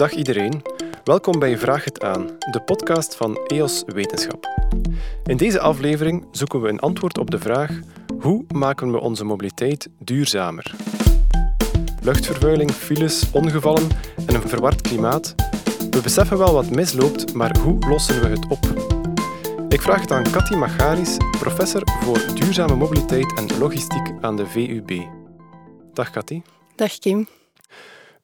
Dag iedereen, welkom bij Vraag het aan, de podcast van EOS Wetenschap. In deze aflevering zoeken we een antwoord op de vraag hoe maken we onze mobiliteit duurzamer? Luchtvervuiling, files, ongevallen en een verward klimaat. We beseffen wel wat misloopt, maar hoe lossen we het op? Ik vraag het aan Cathy Macharis, professor voor duurzame mobiliteit en logistiek aan de VUB. Dag Cathy. Dag Kim.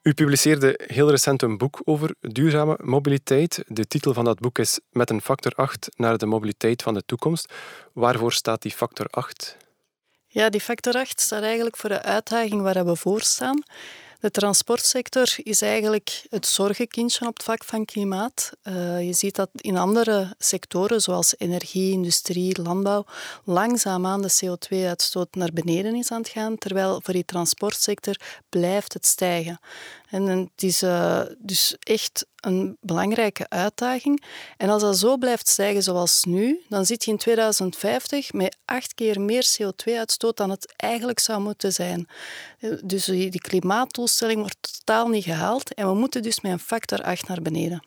U publiceerde heel recent een boek over duurzame mobiliteit. De titel van dat boek is Met een factor 8 naar de mobiliteit van de toekomst. Waarvoor staat die factor 8? Ja, die factor 8 staat eigenlijk voor de uitdaging waar we voor staan. De transportsector is eigenlijk het zorgenkindje op het vlak van klimaat. Uh, je ziet dat in andere sectoren, zoals energie, industrie, landbouw, langzaamaan de CO2-uitstoot naar beneden is aan het gaan, terwijl voor die transportsector blijft het stijgen. En het is uh, dus echt een belangrijke uitdaging. En als dat zo blijft stijgen zoals nu, dan zit je in 2050 met acht keer meer CO2-uitstoot dan het eigenlijk zou moeten zijn. Dus die klimaatdoelstelling wordt totaal niet gehaald en we moeten dus met een factor 8 naar beneden.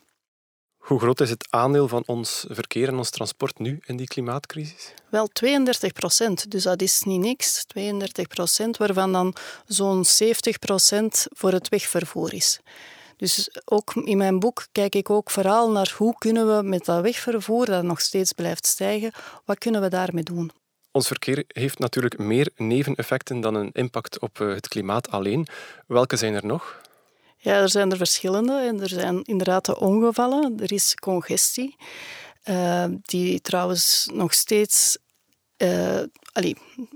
Hoe groot is het aandeel van ons verkeer en ons transport nu in die klimaatcrisis? Wel 32 procent, dus dat is niet niks. 32 procent, waarvan dan zo'n 70 procent voor het wegvervoer is. Dus ook in mijn boek kijk ik ook vooral naar hoe kunnen we met dat wegvervoer, dat nog steeds blijft stijgen, wat kunnen we daarmee doen? Ons verkeer heeft natuurlijk meer neveneffecten dan een impact op eh, het klimaat alleen. Welke zijn er nog? Ja, er zijn er verschillende. En er zijn inderdaad de ongevallen. Er is congestie, uh, die trouwens nog steeds... Uh,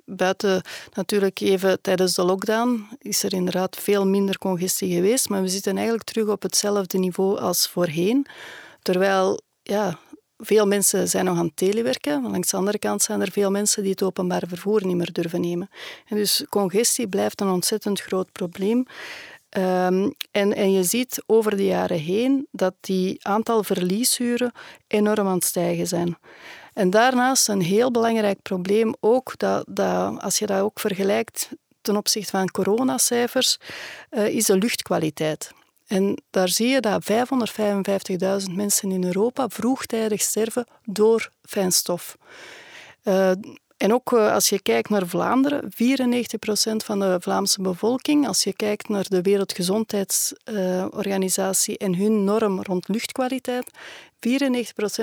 buiten natuurlijk even tijdens de lockdown is er inderdaad veel minder congestie geweest, maar we zitten eigenlijk terug op hetzelfde niveau als voorheen. Terwijl ja, veel mensen zijn nog aan het telewerken, maar langs de andere kant zijn er veel mensen die het openbaar vervoer niet meer durven nemen. En dus congestie blijft een ontzettend groot probleem. Um, en, en je ziet over de jaren heen dat die aantal verliesuren enorm aan het stijgen zijn. En daarnaast een heel belangrijk probleem ook, dat, dat, als je dat ook vergelijkt ten opzichte van coronacijfers, uh, is de luchtkwaliteit. En daar zie je dat 555.000 mensen in Europa vroegtijdig sterven door fijnstof. Uh, en ook eh, als je kijkt naar Vlaanderen, 94% van de Vlaamse bevolking, als je kijkt naar de Wereldgezondheidsorganisatie en hun norm rond luchtkwaliteit, 94%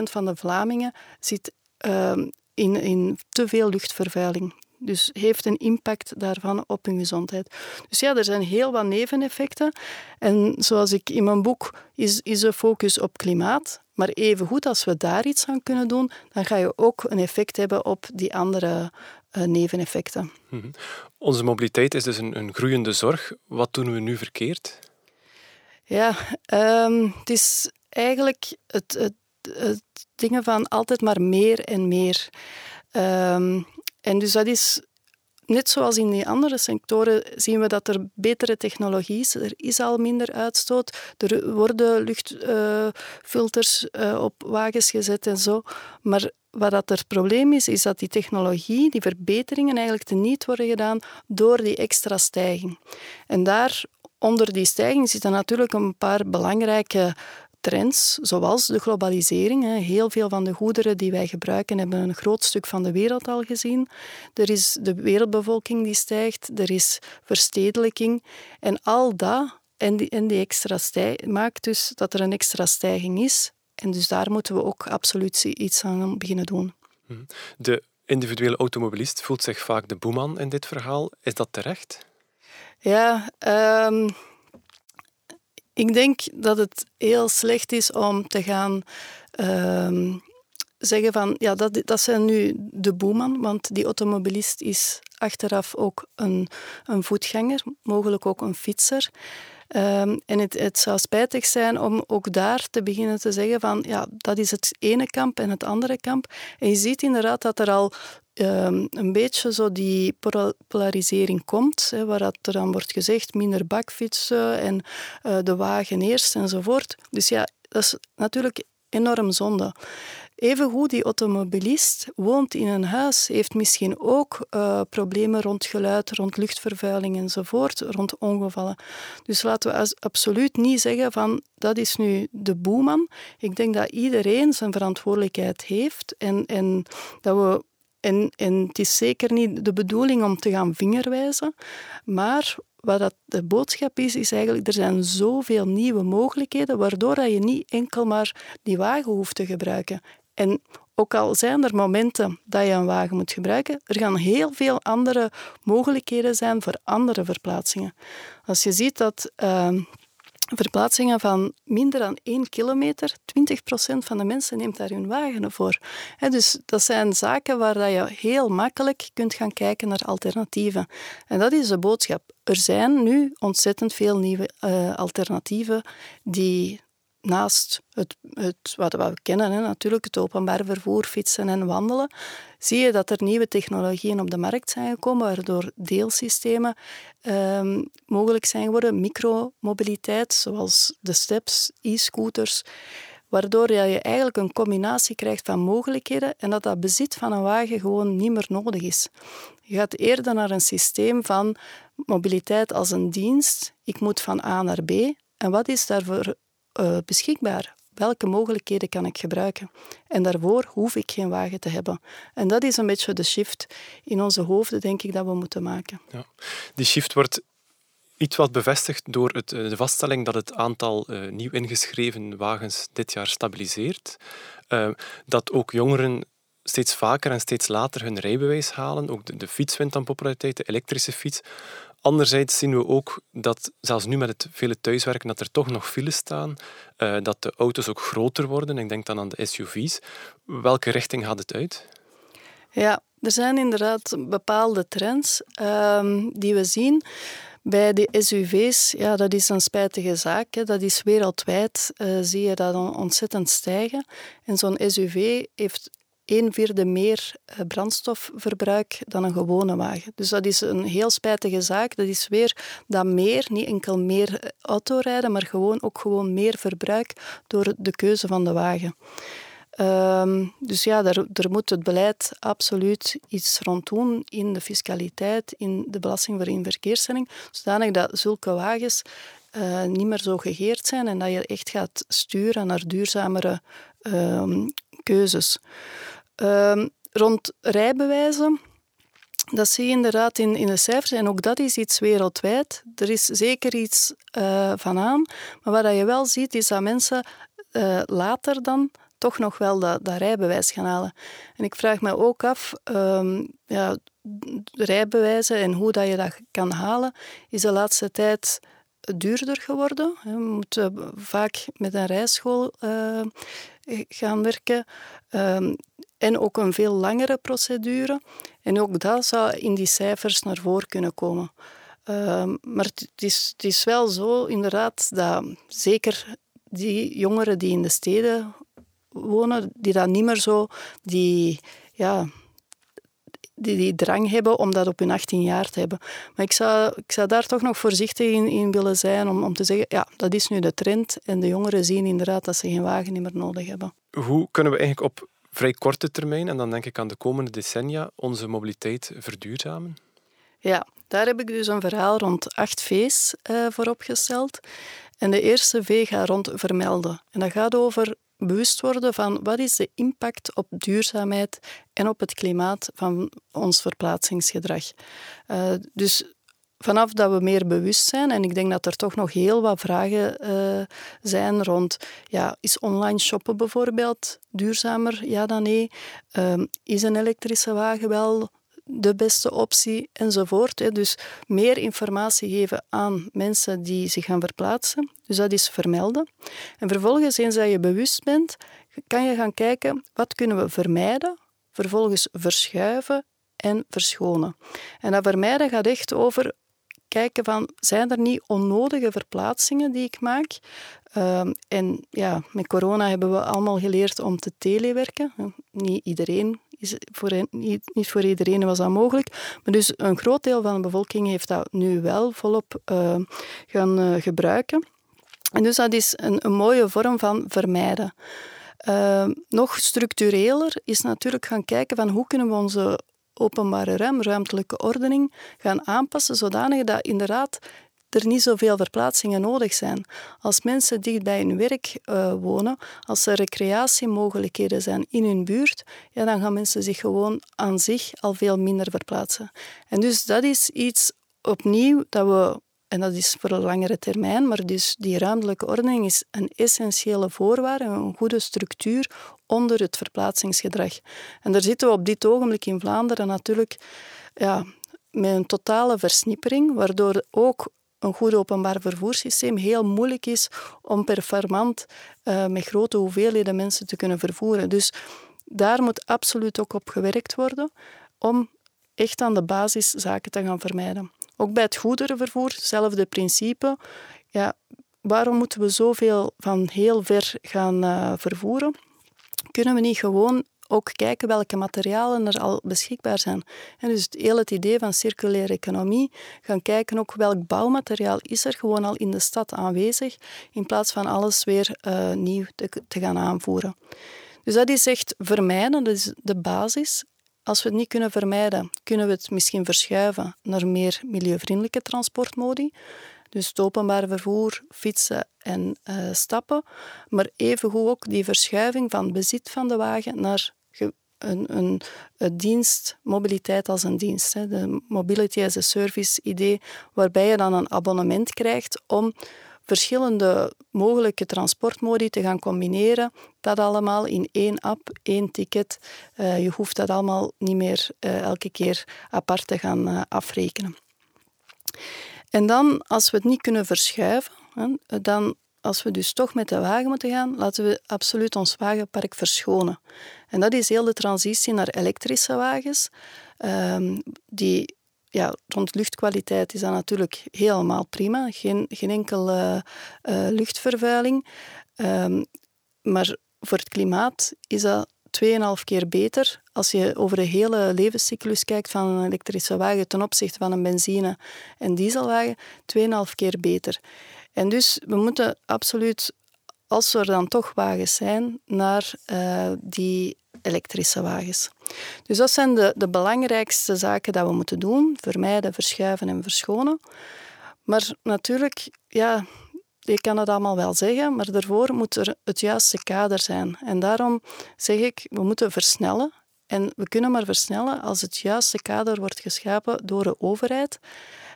van de Vlamingen zit ehm, in, in te veel luchtvervuiling. Dus heeft een impact daarvan op hun gezondheid. Dus ja, er zijn heel wat neveneffecten. En zoals ik in mijn boek is, is de focus op klimaat. Maar even goed als we daar iets aan kunnen doen, dan ga je ook een effect hebben op die andere uh, neveneffecten. Mhm. Onze mobiliteit is dus een, een, groeiende zorg. Wat doen we nu verkeerd? Ja, um, het is eigenlijk het, het, het, dingen van altijd maar meer en meer. Um, en dus dat is net zoals in die andere sectoren zien we dat er betere technologie is. Er is al minder uitstoot. Er worden luchtfilters uh, op wagens gezet en zo. Maar wat dat het probleem is, is dat die technologie, die verbeteringen eigenlijk teniet worden gedaan door die extra stijging. En daar onder die stijging zitten natuurlijk een paar belangrijke trends, zoals de globalisering. Heel veel van de goederen die wij gebruiken hebben een groot stuk van de wereld al gezien. Er is de wereldbevolking die stijgt, er is verstedelijking. En al dat en die, en die extra stijging maakt dus dat er een extra stijging is. En dus daar moeten we ook absoluut iets aan beginnen doen. Mhm. De individuele automobilist voelt zich vaak de boeman in dit verhaal. Is dat terecht? Ja, um, ik denk dat het heel slecht is om te gaan uh, zeggen van ja, dat, dat zijn nu de boeman, want die automobilist is achteraf ook een, een voetganger, mogelijk ook een fietser. Um, en het, het, zou spijtig zijn om ook daar te beginnen te zeggen van ja, dat is het ene kamp en het andere kamp. En je ziet inderdaad dat er al um, een beetje zo die polarisering komt, hè, waar dat er dan wordt gezegd minder bakfietsen en uh, de wagen eerst enzovoort. Dus ja, dat is natuurlijk enorm zonde. Evengoed, die automobilist woont in een huis, heeft misschien ook uh, problemen rond geluid, rond luchtvervuiling enzovoort, rond ongevallen. Dus laten we absoluut niet zeggen van dat is nu de boeman. Ik denk dat iedereen zijn verantwoordelijkheid heeft en, en dat we en, het is zeker niet de bedoeling om te gaan vingerwijzen, maar wat dat de boodschap is, is eigenlijk er zijn zoveel nieuwe mogelijkheden, waardoor dat je niet enkel maar die wagen hoeft te gebruiken. En ook al zijn er momenten dat je een wagen moet gebruiken, er gaan heel veel andere mogelijkheden zijn voor andere verplaatsingen. Als je ziet dat uh, verplaatsingen van minder dan 1 kilometer, 20% van de mensen neemt daar hun wagen voor. dus dat zijn zaken waar je heel makkelijk kunt gaan kijken naar alternatieven. En dat is de boodschap. Er zijn nu ontzettend veel nieuwe uh, alternatieven die naast het, het, wat we kennen, hè, natuurlijk het openbaar vervoer, fietsen en wandelen, zie je dat er nieuwe technologieën op de markt zijn gekomen, waardoor deelsystemen um, mogelijk zijn geworden, micromobiliteit, zoals de steps, e-scooters, waardoor je eigenlijk een combinatie krijgt van mogelijkheden en dat dat bezit van een wagen gewoon niet meer nodig is. Je gaat eerder naar een systeem van mobiliteit als een dienst. Ik moet van A naar B. En wat is daarvoor uh, beschikbaar? Welke mogelijkheden kan ik gebruiken? En daarvoor hoef ik geen wagen te hebben. En dat is een beetje de shift in onze hoofden, denk ik, dat we moeten maken. Ja. Die shift wordt iets wat bevestigd door het, eh, de vaststelling dat het aantal uh, nieuw ingeschreven wagens dit jaar stabiliseert. Dat ook jongeren steeds vaker en steeds later hun rijbewijs halen. Ook de, de fiets wint aan populariteit, de elektrische fiets. Anderzijds zien we ook dat, zelfs nu met het vele thuiswerken, dat er toch nog files staan, uh, dat de auto's ook groter worden. Ik denk dan aan de SUV's. Welke richting gaat het uit? Ja, er zijn inderdaad bepaalde trends uh, die we zien. Bij de SUV's, ja, dat is een spijtige zaak. Hè. Dat is wereldwijd, uh, zie je dat ontzettend stijgen. En zo'n SUV heeft een vierde meer eh, brandstofverbruik dan een gewone wagen. Dus dat is een heel spijtige zaak. Dat is weer dat meer, niet enkel meer eh, autorijden, maar gewoon ook gewoon meer verbruik door de keuze van de wagen. Ehm, dus ja, daar, moet het beleid absoluut iets rond doen in de fiscaliteit, in de belasting voor inverkeersstelling, zodanig dat zulke wagens uh, niet meer zo gegeerd zijn en dat je echt gaat sturen naar duurzamere uh, keuzes. Uh, rond rijbewijzen, dat zie je inderdaad in, in de cijfers en ook dat is iets wereldwijd. Er is zeker iets uh, van aan, maar wat je wel ziet is dat mensen uh, later dan toch nog wel dat, dat, rijbewijs gaan halen. En ik vraag me ook af, um, ja, rijbewijzen en hoe dat je dat kan halen, is de laatste tijd duurder geworden. Je moet vaak met een rijschool uh, gaan werken. Um, en ook een veel langere procedure. En ook dat zou in die cijfers naar voren kunnen komen. Uh, maar het is, het is wel zo, inderdaad, dat zeker die jongeren die in de steden wonen, die dat niet meer zo die, ja, die, die drang hebben om dat op hun 18 jaar te hebben. Maar ik zou, ik zou daar toch nog voorzichtig in, in willen zijn om, om te zeggen, ja, dat is nu de trend en de jongeren zien inderdaad dat ze geen wagen meer nodig hebben. Hoe kunnen we eigenlijk op vrij korte termijn, en dan denk ik aan de komende decennia, onze mobiliteit verduurzamen? Ja, daar heb ik dus een verhaal rond acht V's uh, voor opgesteld. En de eerste V gaat rond vermelden. En dat gaat over bewust worden van wat is de impact op duurzaamheid en op het klimaat van ons verplaatsingsgedrag. Uh, dus vanaf dat we meer bewust zijn, en ik denk dat er toch nog heel wat vragen uh, zijn rond, ja, is online shoppen bijvoorbeeld duurzamer? Ja dan nee. Uh, is een elektrische wagen wel de beste optie enzovoort. Dus meer informatie geven aan mensen die zich gaan verplaatsen. Dus dat is vermelden. En vervolgens, eens dat je bewust bent, kan je gaan kijken wat kunnen we vermijden, vervolgens verschuiven en verschonen. En dat vermijden gaat echt over kijken van, zijn er niet onnodige verplaatsingen die ik maak? Uh, en ja, met corona hebben we allemaal geleerd om te telewerken. Niet iedereen is voor, niet, niet voor iedereen was dat mogelijk. Maar dus een groot deel van de bevolking heeft dat nu wel volop uh, gaan uh, gebruiken. En dus dat is een, een mooie vorm van vermijden. Uh, nog structureler is natuurlijk gaan kijken van hoe kunnen we onze openbare ruim, ruimtelijke ordening gaan aanpassen zodanig dat inderdaad er niet zoveel verplaatsingen nodig zijn. Als mensen dicht bij hun werk uh, wonen, als er recreatiemogelijkheden zijn in hun buurt, ja, dan gaan mensen zich gewoon aan zich al veel minder verplaatsen. En dus dat is iets opnieuw dat we en dat is voor een langere termijn, maar dus die ruimtelijke ordening is een essentiële voorwaarde, een goede structuur onder het verplaatsingsgedrag. En daar zitten we op dit ogenblik in Vlaanderen natuurlijk ja, met een totale versnippering, waardoor ook een goed openbaar vervoerssysteem heel moeilijk is om performant uh, met grote hoeveelheden mensen te kunnen vervoeren. Dus daar moet absoluut ook op gewerkt worden om echt aan de basis zaken te gaan vermijden. Ook bij het goederenvervoer, hetzelfde principe. Ja, waarom moeten we zoveel van heel ver gaan uh, vervoeren? Kunnen we niet gewoon ook kijken welke materialen er al beschikbaar zijn. En dus het hele idee van circulaire economie, gaan kijken ook welk bouwmateriaal is er gewoon al in de stad aanwezig, in plaats van alles weer uh, nieuw te, te gaan aanvoeren. Dus dat is echt vermijden, dat is de basis. Als we het niet kunnen vermijden, kunnen we het misschien verschuiven naar meer milieuvriendelijke transportmodi. Dus het openbaar vervoer, fietsen en uh, stappen. Maar evengoed ook die verschuiving van bezit van de wagen naar een, een, een, dienst, mobiliteit als een dienst. Hè. De mobility as a service idee, waarbij je dan een abonnement krijgt om verschillende mogelijke transportmodi te gaan combineren. Dat allemaal in één app, één ticket. Uh, je hoeft dat allemaal niet meer uh, elke keer apart te gaan uh, afrekenen. En dan, als we het niet kunnen verschuiven, hè, dan als we dus toch met de wagen moeten gaan, laten we absoluut ons wagenpark verschonen. En dat is heel de transitie naar elektrische wagens. Um, die, ja, rond luchtkwaliteit is dat natuurlijk helemaal prima. Geen, geen enkele uh, luchtvervuiling. Um, maar voor het klimaat is dat 2,5 keer beter als je over de hele levenscyclus kijkt van een elektrische wagen ten opzichte van een benzine- en dieselwagen. 2,5 keer beter. En dus we moeten absoluut, als er dan toch wagens zijn, naar uh, die elektrische wagens. Dus dat zijn de, de belangrijkste zaken dat we moeten doen. Vermijden, verschuiven en verschonen. Maar natuurlijk, ja, je kan het allemaal wel zeggen, maar daarvoor moet er het juiste kader zijn. En daarom zeg ik, we moeten versnellen. En we kunnen maar versnellen als het juiste kader wordt geschapen door de overheid.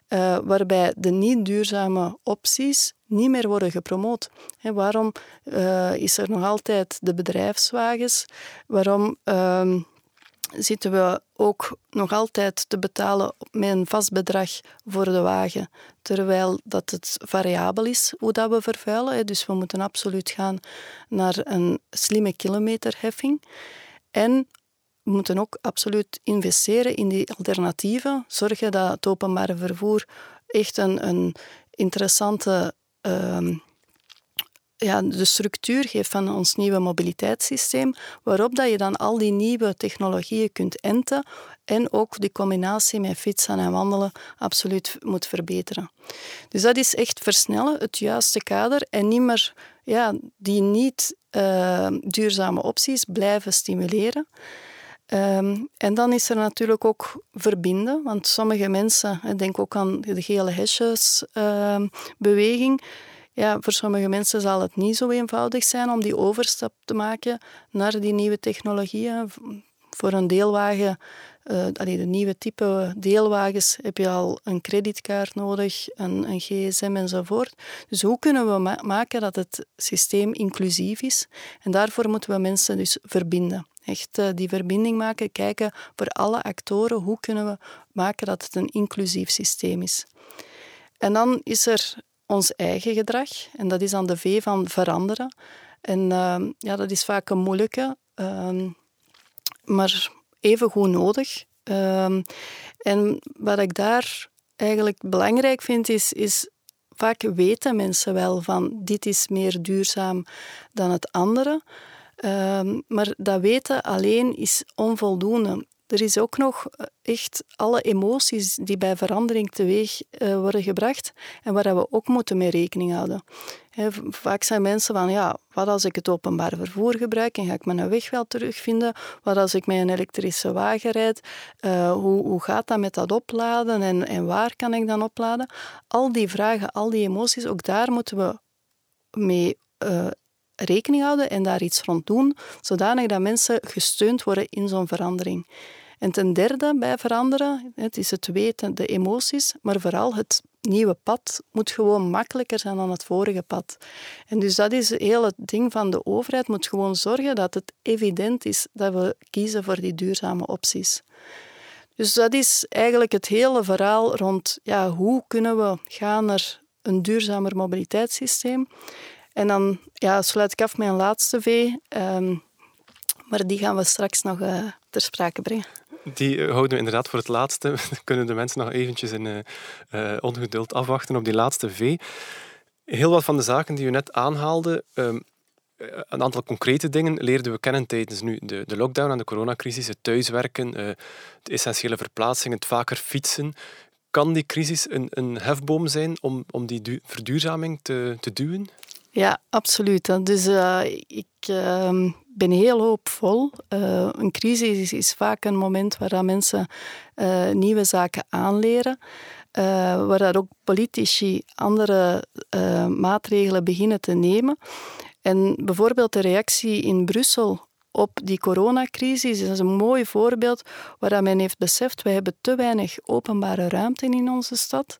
Uh, waarbij de niet duurzame opties niet meer worden gepromoot. Waarom uh, is er nog altijd de bedrijfswagens? Waarom uh, zitten we ook nog altijd te betalen met een vast bedrag voor de wagen, terwijl dat het variabel is hoe dat we vervuilen. Dus we moeten absoluut gaan naar een slimme kilometerheffing. En we moeten ook absoluut investeren in die alternatieven. Zorgen dat het openbare vervoer echt een, een interessante uh, ja, de structuur geeft van ons nieuwe mobiliteitssysteem, waarop dat je dan al die nieuwe technologieën kunt enten en ook die combinatie met fietsen en wandelen absoluut moet verbeteren. Dus dat is echt versnellen, het juiste kader en niet meer ja, die niet uh, duurzame opties blijven stimuleren. Um, en dan is er natuurlijk ook verbinden, want sommige mensen, denk ook aan de gele hesjesbeweging, uh, ja, voor sommige mensen zal het niet zo eenvoudig zijn om die overstap te maken naar die nieuwe technologieën. Voor een deelwagen, uh, de nieuwe type deelwagens, heb je al een creditkaart nodig, een, een gsm enzovoort. Dus hoe kunnen we ma maken dat het systeem inclusief is? En daarvoor moeten we mensen dus verbinden. Echt uh, die verbinding maken, kijken voor alle actoren, hoe kunnen we maken dat het een inclusief systeem is. En dan is er ons eigen gedrag. En dat is dan de V van veranderen. En uh, ja, dat is vaak een moeilijke, uh, maar even goed nodig. Uh, en wat ik daar eigenlijk belangrijk vind, is, is vaak weten mensen wel van dit is meer duurzaam dan het andere. Ehm, maar dat weten alleen is onvoldoende. er is ook nog eh, echt alle emoties die bij verandering teweeg uh, worden gebracht en waar we ook moeten mee rekening houden. vaak zijn mensen van, ja, wat als ik het openbaar vervoer gebruik en ga ik mijn weg wel terugvinden? Wat als ik met een elektrische wagen rijd? Uh, hoe, hoe gaat dat met dat opladen en, en waar kan ik dan opladen? Al die vragen, al die emoties, ook daar moeten we mee rekening houden en daar iets rond doen, zodanig dat mensen gesteund worden in zo'n verandering. En ten derde bij veranderen, het is het weten, de emoties, maar vooral het nieuwe pad moet gewoon makkelijker zijn dan het vorige pad. En dus dat is heel het ding van de overheid, moet gewoon zorgen dat het evident is dat we kiezen voor die duurzame opties. Dus dat is eigenlijk het hele verhaal rond ja, hoe kunnen we gaan naar een duurzamer mobiliteitssysteem. En dan ja, sluit ik af met een laatste V, um, maar die gaan we straks nog uh, ter sprake brengen. Die eh, houden we inderdaad voor het laatste. Dan kunnen de mensen nog eventjes in uh, ongeduld afwachten op die laatste V. Heel wat van de zaken die u net aanhaalde, um, een aantal concrete dingen leerden we kennen tijdens nu de, de lockdown en de coronacrisis, het thuiswerken, de essentiële verplaatsing, het vaker fietsen. Kan die crisis een, een hefboom zijn om, om die verduurzaming te, te duwen? Ja, absoluut. Dus uh, ik uh, ben heel hoopvol. Uh, een crisis is, vaak een moment waar mensen uh, nieuwe zaken aanleren. waar ook politici andere maatregelen beginnen te nemen. En bijvoorbeeld de reactie in Brussel op die coronacrisis is een mooi voorbeeld waar men heeft beseft, we hebben te weinig openbare ruimte in onze stad.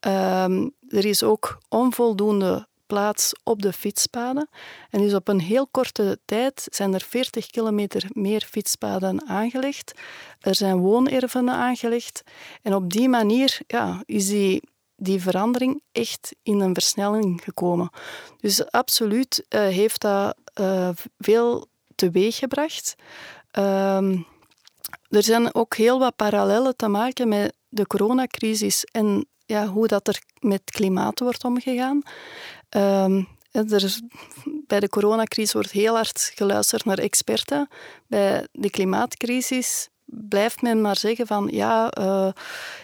Ehm, er is ook onvoldoende plaats op de fietspaden. En dus op een heel korte tijd zijn er 40 kilometer meer fietspaden aangelegd. Er zijn woonerven aangelegd. En op die manier ja, is die, die verandering echt in een versnelling gekomen. Dus absoluut uh, heeft dat uh, veel teweeggebracht. Uh, er zijn ook heel wat parallellen te maken met de coronacrisis en ja, hoe dat er met klimaat wordt omgegaan. Um, er, bij de coronacrisis wordt heel hard geluisterd naar experten. Bij de klimaatcrisis blijft men maar zeggen van ja, uh,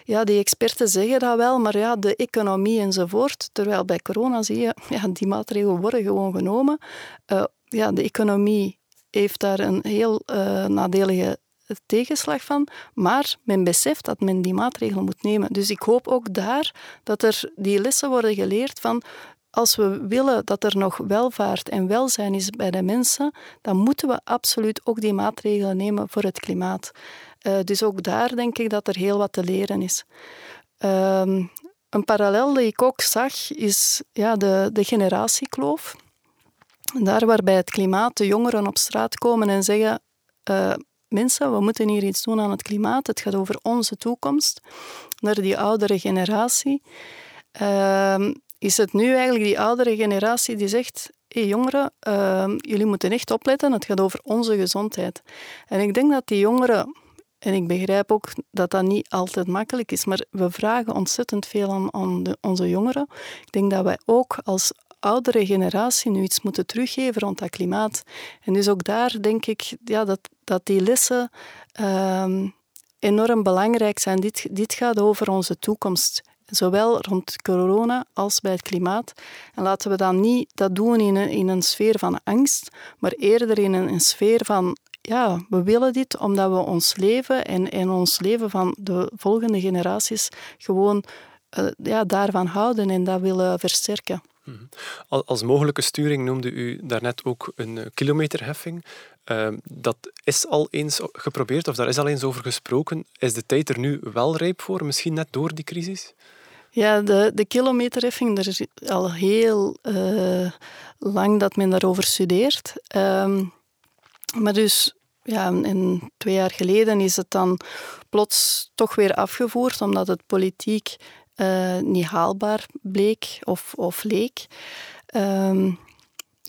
ja, die experten zeggen dat wel, maar ja, de economie enzovoort. Terwijl bij corona zie je, ja, die maatregelen worden gewoon genomen. Uh, ja, de economie heeft daar een heel uh, nadelige tegenslag van, maar men beseft dat men die maatregelen moet nemen. Dus ik hoop ook daar dat er die lessen worden geleerd van als we willen dat er nog welvaart en welzijn is bij de mensen, dan moeten we absoluut ook die maatregelen nemen voor het klimaat. Uh, dus ook daar denk ik dat er heel wat te leren is. Uh, een parallel die ik ook zag is ja, de, de generatiekloof. Daar waarbij het klimaat de jongeren op straat komen en zeggen: uh, Mensen, we moeten hier iets doen aan het klimaat. Het gaat over onze toekomst. Naar die oudere generatie. Uh, is het nu eigenlijk die oudere generatie die zegt: hé hey jongeren, uh, jullie moeten echt opletten, het gaat over onze gezondheid. En ik denk dat die jongeren, en ik begrijp ook dat dat niet altijd makkelijk is, maar we vragen ontzettend veel aan, aan de, onze jongeren. Ik denk dat wij ook als oudere generatie nu iets moeten teruggeven rond dat klimaat. En dus ook daar denk ik ja, dat, dat die lessen uh, enorm belangrijk zijn. Dit, dit gaat over onze toekomst zowel rond corona als bij het klimaat. En laten we dan niet dat doen in een, in een sfeer van angst, maar eerder in een, sfeer van ja, we willen dit omdat we ons leven en, en ons leven van de volgende generaties gewoon uh, ja, daarvan houden en dat willen versterken. Mhm. Als mogelijke sturing noemde u daarnet ook een eh, kilometerheffing. Uh, dat is al eens geprobeerd, of daar is al eens over gesproken. Is de tijd er nu wel rijp voor, misschien net door die crisis? Ja, de, de kilometerheffing, er is al heel uh, lang dat men daarover studeert. Um, maar dus, ja, en twee jaar geleden is het dan plots toch weer afgevoerd, omdat het politiek uh, niet haalbaar bleek of, of leek. Um,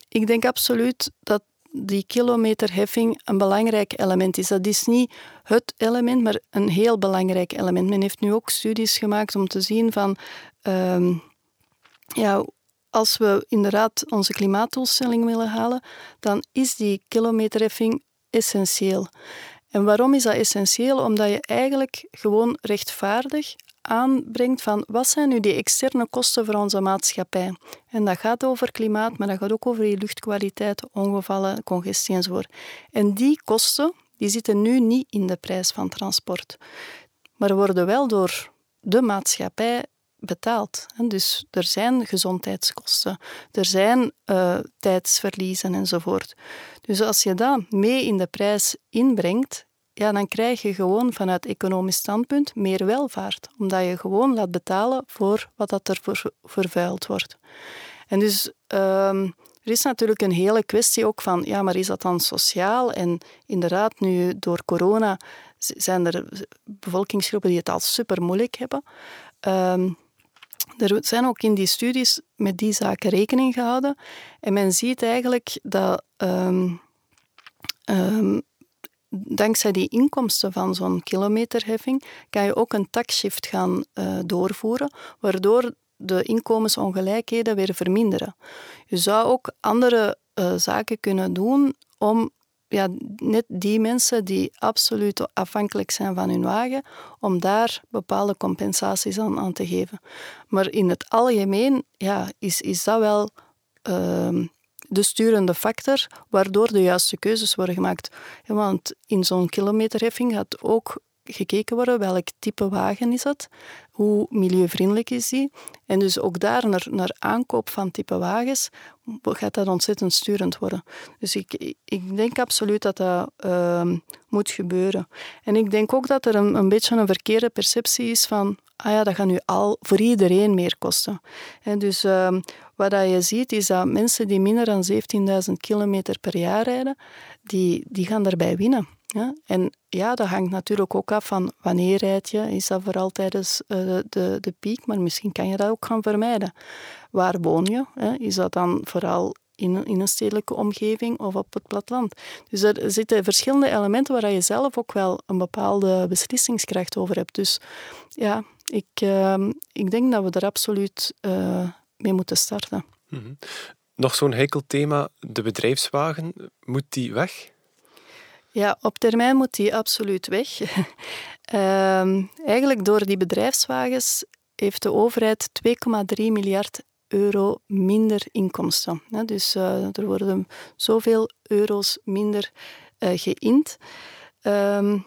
ik denk absoluut dat die kilometerheffing een belangrijk element is. Dat is niet het element, maar een heel belangrijk element. Men heeft nu ook studies gemaakt om te zien van... Uh, ja, als we inderdaad onze klimaatdoelstelling willen halen, dan is die kilometerheffing essentieel. En waarom is dat essentieel? Omdat je eigenlijk gewoon rechtvaardig aanbrengt van wat zijn nu die externe kosten voor onze maatschappij. En dat gaat over klimaat, maar dat gaat ook over die luchtkwaliteit, ongevallen, congestie enzovoort. En die kosten die zitten nu niet in de prijs van transport, maar worden wel door de maatschappij betaald. Dus er zijn gezondheidskosten, er zijn uh, tijdsverliezen enzovoort. Dus als je dat mee in de prijs inbrengt, ja, dan krijg je gewoon vanuit economisch standpunt meer welvaart. Omdat je gewoon laat betalen voor wat dat er vervuild wordt. En dus ehm, er is natuurlijk een hele kwestie ook van, ja, maar is dat dan sociaal? En inderdaad, nu door corona zijn er bevolkingsgroepen die het al super moeilijk hebben. Um, er zijn ook in die studies met die zaken rekening gehouden. En men ziet eigenlijk dat um, dankzij die inkomsten van zo'n kilometerheffing kan je ook een taxshift gaan uh, doorvoeren, waardoor de inkomensongelijkheden weer verminderen. Je zou ook andere uh, zaken kunnen doen om ja, net die mensen die absoluut afhankelijk zijn van hun wagen, om daar bepaalde compensaties aan, aan te geven. Maar in het algemeen ja, is, is dat wel uh, de sturende factor waardoor de juiste keuzes worden gemaakt. want in zo'n kilometerheffing gaat ook gekeken worden welk type wagen is het, hoe milieuvriendelijk is die. En dus ook daar naar, naar aankoop van type wagens gaat dat ontzettend sturend worden. Dus ik, ik denk absoluut dat dat uh, moet gebeuren. En ik denk ook dat er een, een beetje een verkeerde perceptie is van ah ja, dat gaat nu al voor iedereen meer kosten. En dus uh, wat je ziet is dat mensen die minder dan 17.000 kilometer per jaar rijden, die, die gaan daarbij winnen. Ja? En ja, dat hangt natuurlijk ook af van wanneer rijd je. Is dat vooral tijdens uh, de, de piek, maar misschien kan je dat ook gaan vermijden. Waar woon je? Hè? Is dat dan vooral in, in een stedelijke omgeving of op het platteland? Dus er zitten verschillende elementen waar je zelf ook wel een bepaalde beslissingskracht over hebt. Dus ja, ik, uh, ik denk dat we er absoluut uh, mee moeten starten. Mm -hmm. Nog zo'n heikel thema, de bedrijfswagen. Moet die weg? Ja, op termijn moet die absoluut weg. uh, eigenlijk door die bedrijfswagens heeft de overheid 2,3 miljard euro minder inkomsten. Dus uh, er worden zoveel euro's minder uh, geïnd. Um,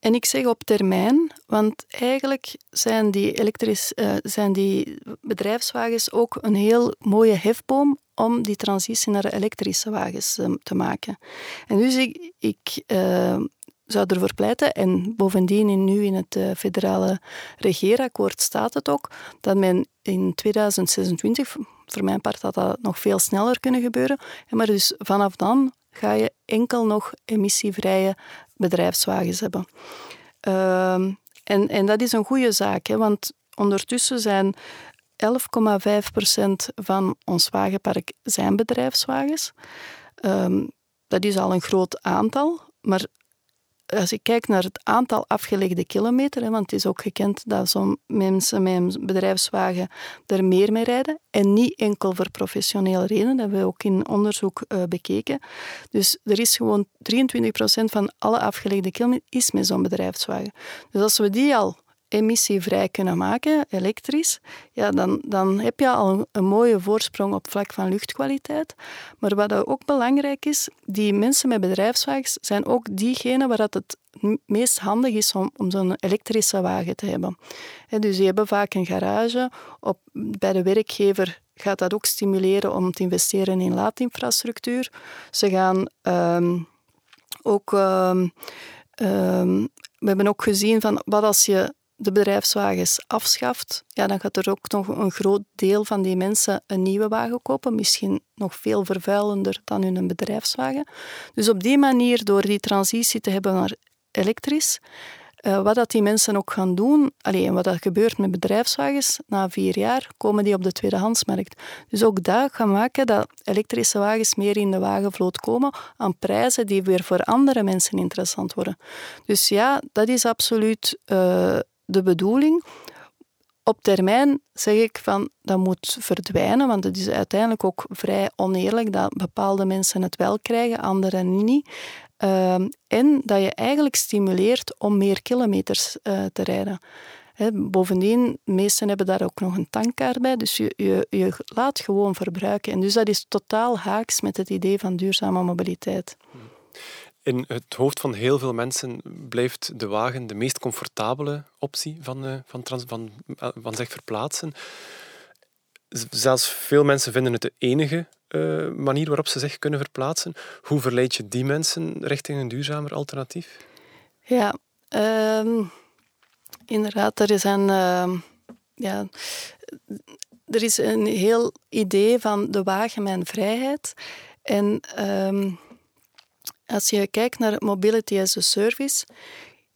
en ik zeg op termijn, want eigenlijk zijn die, elektrisch, uh, zijn die bedrijfswagens ook een heel mooie hefboom om die transitie naar elektrische wagens um, te maken. En dus ik, ik uh, zou ervoor pleiten, en bovendien nu in het uh, federale regeerakkoord staat het ook, dat men in 2026, voor mijn part had dat nog veel sneller kunnen gebeuren, maar dus vanaf dan ga je enkel nog emissievrije bedrijfswagens hebben. Uh, en, en dat is een goede zaak, hè, want ondertussen zijn 11,5% van ons wagenpark zijn bedrijfswagens. Um, dat is al een groot aantal, maar als ik kijk naar het aantal afgelegde kilometer, want het is ook gekend dat zo'n mensen met een bedrijfswagen er meer mee rijden, en niet enkel voor professionele redenen, dat hebben we ook in onderzoek uh, bekeken. Dus er is gewoon 23% van alle afgelegde kilometer is met zo'n bedrijfswagen. Dus als we die al emissievrij kunnen maken, elektrisch, ja, dan, dan heb je al een, mooie voorsprong op vlak van luchtkwaliteit. Maar wat ook belangrijk is, die mensen met bedrijfswagens zijn ook diegenen waar het meest handig is om, om zo'n elektrische wagen te hebben. dus die hebben vaak een garage. Op, bij de werkgever gaat dat ook stimuleren om te investeren in laadinfrastructuur. Ze gaan ehm, ook... Um, we hebben ook gezien van wat als je de bedrijfswagens afschaft, ja, dan gaat er ook nog een groot deel van die mensen een nieuwe wagen kopen. Misschien nog veel vervuilender dan hun bedrijfswagen. Dus op die manier, door die transitie te hebben naar elektrisch, uh, wat dat die mensen ook gaan doen, alleen wat dat gebeurt met bedrijfswagens, na vier jaar komen die op de tweedehandsmarkt. Dus ook dat gaan maken dat elektrische wagens meer in de wagenvloot komen aan prijzen die weer voor andere mensen interessant worden. Dus ja, dat is absoluut uh, de bedoeling. Op termijn zeg ik van dat moet verdwijnen, want het is uiteindelijk ook vrij oneerlijk dat bepaalde mensen het wel krijgen, anderen niet. Ehm, en dat je eigenlijk stimuleert om meer kilometers uh, te rijden. Bovendien, de meesten hebben daar ook nog een tankkaart bij, dus je, je, je laat gewoon verbruiken. En dus dat is totaal haaks met het idee van duurzame mobiliteit. In het hoofd van heel veel mensen blijft de wagen de meest comfortabele optie van, uh, van, van, uh, van zich verplaatsen. Zelfs veel mensen vinden het de enige uh, manier waarop ze zich kunnen verplaatsen. Hoe verleid je die mensen richting een duurzamer alternatief? Ja, um, inderdaad, er is een, uh, ja, er is een heel idee van de wagen mijn vrijheid. En um, als je kijkt naar mobility as a service,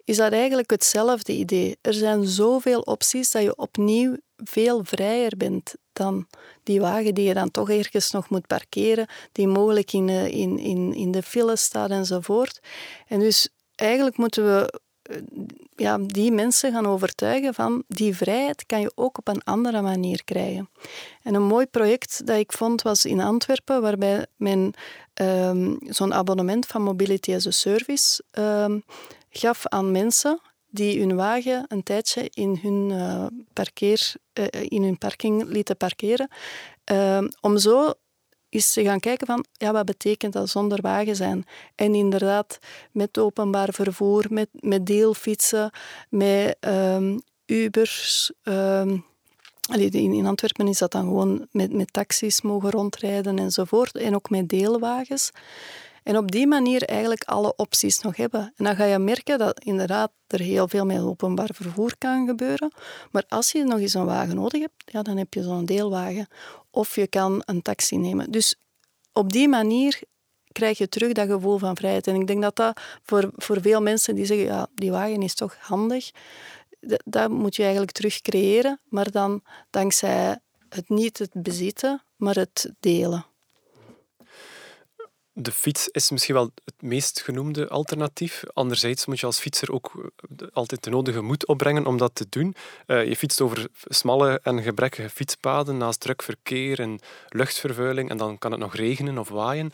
is dat eigenlijk hetzelfde idee. Er zijn zoveel opties dat je opnieuw veel vrijer bent dan die wagen die je dan toch ergens nog moet parkeren, die mogelijk in, in, in, in de file staat enzovoort. En dus eigenlijk moeten we eh, ja, die mensen gaan overtuigen van die vrijheid kan je ook op een andere manier krijgen. En een mooi project dat ik vond was in Antwerpen, waarbij men um, zo'n abonnement van Mobility as a Service um, gaf aan mensen die hun wagen een tijdje in hun, uh, parkeer, uh, in hun parking lieten parkeren, uh, om zo eens te gaan kijken van ja, wat betekent dat zonder wagen zijn. En inderdaad, met openbaar vervoer, met, met deelfietsen, met Ubers. In Antwerpen is dat dan gewoon met, met taxis mogen rondrijden enzovoort. En ook met deelwagens. En op die manier eigenlijk alle opties nog hebben. En dan ga je merken dat inderdaad er heel veel met openbaar vervoer kan gebeuren. Maar als je nog eens een wagen nodig hebt, ja, dan heb je zo'n deelwagen. Of je kan een taxi nemen. Dus op die manier krijg je terug dat gevoel van vrijheid. En ik denk dat dat voor, voor veel mensen die zeggen, ja, die wagen is toch handig, dat moet je eigenlijk terug creëren. Maar dan dankzij het niet het bezitten, maar het delen de fiets is misschien wel het meest genoemde alternatief. Anderzijds moet je als fietser ook eh, altijd de nodige moed opbrengen om dat te doen. Uh, je fietst over smalle en gebrekkige fietspaden naast druk verkeer en luchtvervuiling en dan kan het nog regenen of waaien.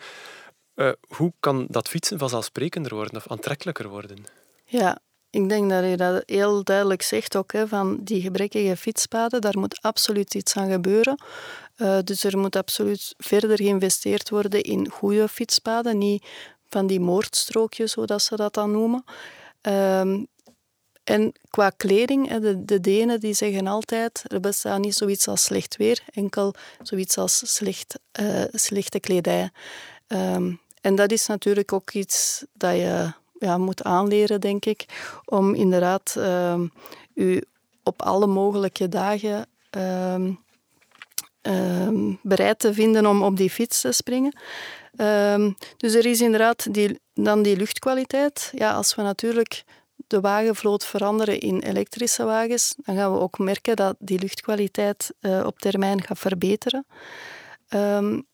Uh, hoe kan dat fietsen vanzelfsprekender worden of aantrekkelijker worden? Ja, ik denk dat je dat heel duidelijk zegt ook, hè, van die gebrekkige fietspaden, daar moet absoluut iets aan gebeuren. Uh, dus er moet absoluut verder geïnvesteerd worden in goede fietspaden, niet van die moordstrookjes, zoals ze dat dan noemen. Um, en qua kleding, de, de Denen die zeggen altijd, er bestaat niet zoiets als slecht weer, enkel zoiets als slecht, uh, slechte kledij. Um, en dat is natuurlijk ook iets dat je ja, moet aanleren, denk ik, om inderdaad uh, u op alle mogelijke dagen uh, uh, bereid te vinden om op die fiets te springen. Ehm, dus er is inderdaad die, dan die luchtkwaliteit. Ja, als we natuurlijk de wagenvloot veranderen in elektrische wagens, dan gaan we ook merken dat die luchtkwaliteit uh, op termijn gaat verbeteren.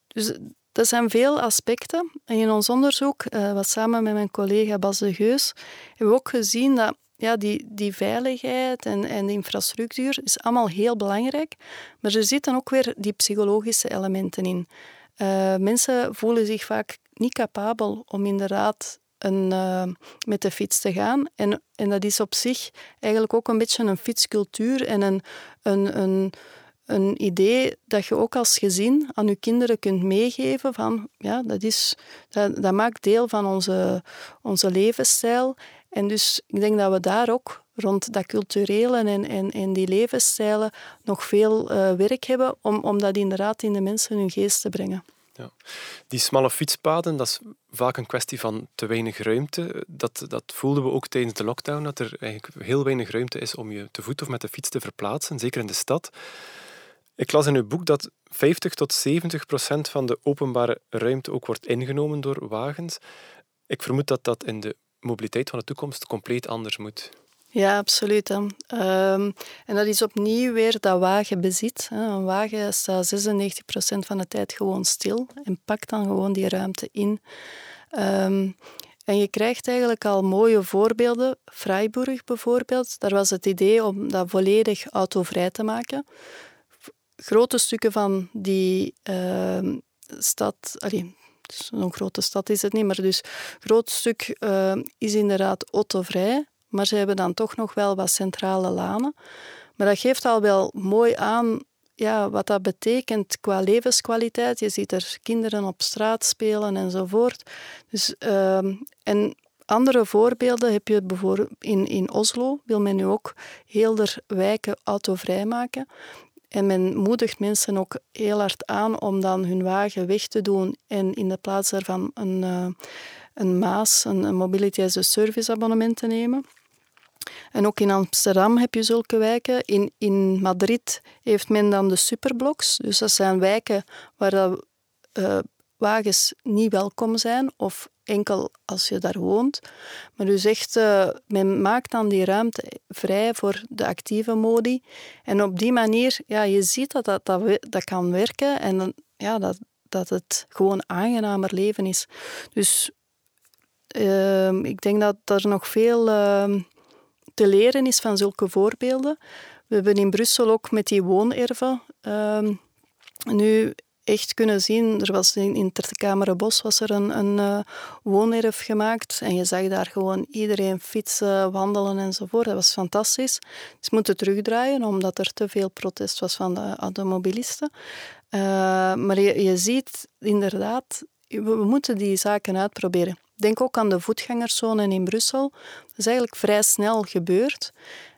Dus dat zijn veel aspecten. En in ons onderzoek, uh, wat samen met mijn collega Bas de Geus, hebben we ook gezien dat ja, die, die veiligheid en, en de infrastructuur is allemaal heel belangrijk. Maar er zitten ook weer die psychologische elementen in. Uh, mensen voelen zich vaak niet capabel om inderdaad een, uh, met de fiets te gaan. En, en dat is op zich eigenlijk ook een beetje een fietscultuur en een, een, een een idee dat je ook als gezin aan je kinderen kunt meegeven van ja, dat, is, dat, dat maakt deel van onze, onze levensstijl. En dus ik denk dat we daar ook rond dat culturele en, en, en die levensstijlen nog veel uh, werk hebben om, om dat inderdaad in de mensen hun geest te brengen. Ja. Die smalle fietspaden, dat is vaak een kwestie van te weinig ruimte. Dat, dat voelden we ook tijdens de lockdown, dat er eigenlijk heel weinig ruimte is om je te voet of met de fiets te verplaatsen, zeker in de stad. Ik las in uw boek dat 50 tot 70 procent van de openbare ruimte ook wordt ingenomen door wagens. Ik vermoed dat dat in de mobiliteit van de toekomst compleet anders moet. Ja, absoluut. Um, en dat is opnieuw weer dat wagenbezit. Een wagen staat 96% van de tijd gewoon stil en pakt dan gewoon die ruimte in. Um, en je krijgt eigenlijk al mooie voorbeelden. Freiburg bijvoorbeeld, daar was het idee om dat volledig autovrij te maken grote stukken van die uh, stad, allee, zo'n grote stad is het niet, maar dus groot stuk uh, is inderdaad autovrij. Maar ze hebben dan toch nog wel wat centrale lanen. Maar dat geeft al wel mooi aan ja, wat dat betekent qua levenskwaliteit. Je ziet er kinderen op straat spelen enzovoort. Dus, uh, en andere voorbeelden heb je bijvoorbeeld in, in Oslo, wil men nu ook heel de wijken autovrij maken. En men moedigt mensen ook heel hard aan om dan hun wagen weg te doen en in de plaats daarvan een, uh, een MAAS, een, Mobility as a Service abonnement te nemen. En ook in Amsterdam heb je zulke wijken. In, in Madrid heeft men dan de superblocks. Dus dat zijn wijken waar dat, uh, wagens niet welkom zijn of enkel als je daar woont. Maar dus echt, uh, men maakt dan die ruimte vrij voor de actieve modi. En op die manier, ja, je ziet dat dat, dat, kan werken en ja, dat, dat het gewoon aangenamer leven is. Dus uh, ik denk dat er nog veel uh, te leren is van zulke voorbeelden. We hebben in Brussel ook met die woonerven ehm, nu echt kunnen zien. Er was in, in was er een, een uh, woonerf gemaakt en je zag daar gewoon iedereen fietsen, wandelen enzovoort. Dat was fantastisch. Ze moeten terugdraaien omdat er te veel protest was van de automobilisten. Uh, maar je, je ziet inderdaad, we, we moeten die zaken uitproberen. Denk ook aan de voetgangerszone in Brussel. Dat is eigenlijk vrij snel gebeurd.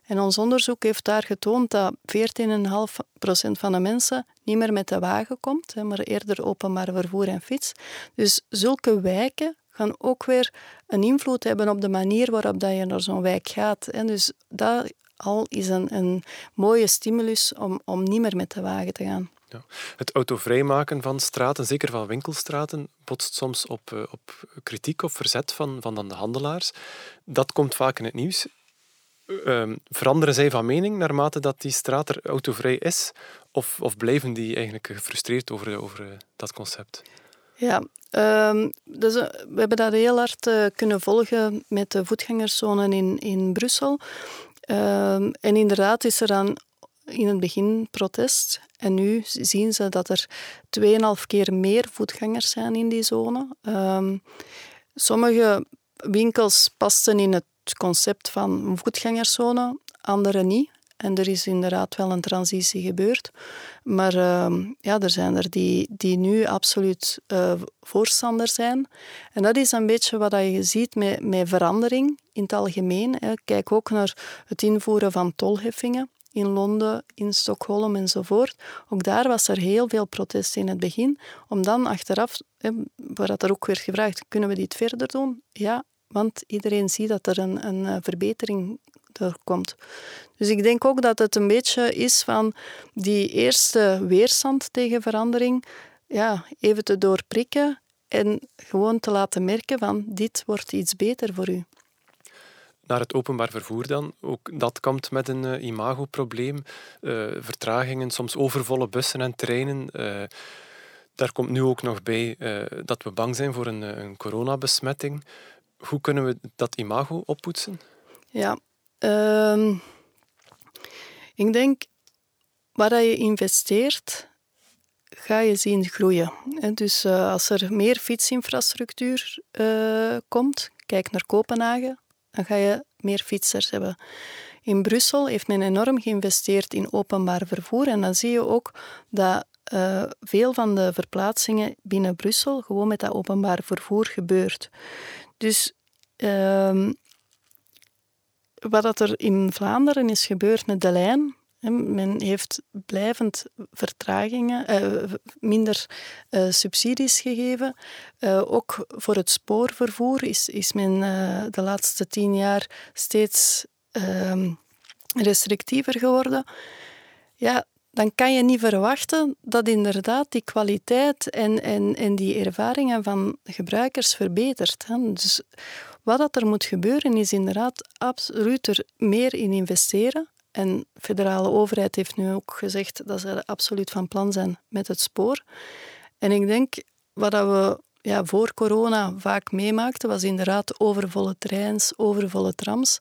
En ons onderzoek heeft daar getoond dat 14,5% van de mensen niet meer met de wagen komt, maar eerder openbaar vervoer en fiets. Dus zulke wijken gaan ook weer een invloed hebben op de manier waarop dat je naar zo'n wijk gaat. Dus dat al is een, een mooie stimulus om, om niet meer met de wagen te gaan. Ja. Het autovrijmaken van straten, zeker van winkelstraten, botst soms op, eh, op kritiek of verzet van, van dan de handelaars. Dat komt vaak in het nieuws. Um, veranderen zij van mening naarmate dat die straat er autovrij is? Of, of blijven die eigenlijk gefrustreerd over, over eh, dat concept? Ja, um, dus, we hebben dat heel hard uh, kunnen volgen met de voetgangerszone in, in Brussel. Um, en inderdaad is er dan in het begin protest. En nu zien ze dat er 2,5 keer meer voetgangers zijn in die zone. Sommige winkels pasten in het concept van voetgangerszone, andere niet. En er is inderdaad wel een transitie gebeurd. Maar uh, ja, er zijn er die, die nu absoluut uh, voorstander zijn. En dat is een beetje wat je ziet met, met verandering in het algemeen. Hè. Kijk ook naar het invoeren van tolheffingen in Londen, in Stockholm enzovoort. Ook daar was er heel veel protest in het begin. Om dan achteraf, hè, waar er ook werd gevraagd, kunnen we dit verder doen? Ja, want iedereen ziet dat er een, een eh, verbetering er komt. Dus ik denk ook dat het een beetje is van die eerste weerstand tegen verandering, ja, even te doorprikken en gewoon te laten merken van dit wordt iets beter voor u. Naar het openbaar vervoer dan. Ook dat komt met een uh, imagoprobleem. Uh, vertragingen, soms overvolle bussen en treinen. Daar komt nu ook nog bij dat we bang zijn voor een, een coronabesmetting. Hoe kunnen we dat imago oppoetsen? Ja, uh, ik denk waar je investeert, ga je zien groeien. Dus uh, als er meer fietsinfrastructuur uh, komt, kijk naar Kopenhagen, dan ga je meer fietsers hebben. In Brussel heeft men enorm geïnvesteerd in openbaar vervoer en dan zie je ook dat uh, veel van de verplaatsingen binnen Brussel gewoon met dat openbaar vervoer gebeurt. Dus uh, wat er in Vlaanderen is gebeurd met de lijn, men heeft blijvend vertragingen, uh, minder uh, subsidies gegeven. Uh, ook voor het spoorvervoer is, is men de laatste tien jaar steeds ehm, restrictiever geworden. Ja, dan kan je niet verwachten dat inderdaad die kwaliteit en, en, en die ervaringen van gebruikers verbetert. Dus wat dat er moet gebeuren is inderdaad absoluut er meer in investeren. En de federale overheid heeft nu ook gezegd dat ze absoluut van plan zijn met het spoor. En ik denk, wat we ja, voor corona vaak meemaakten, was inderdaad overvolle treins, overvolle trams.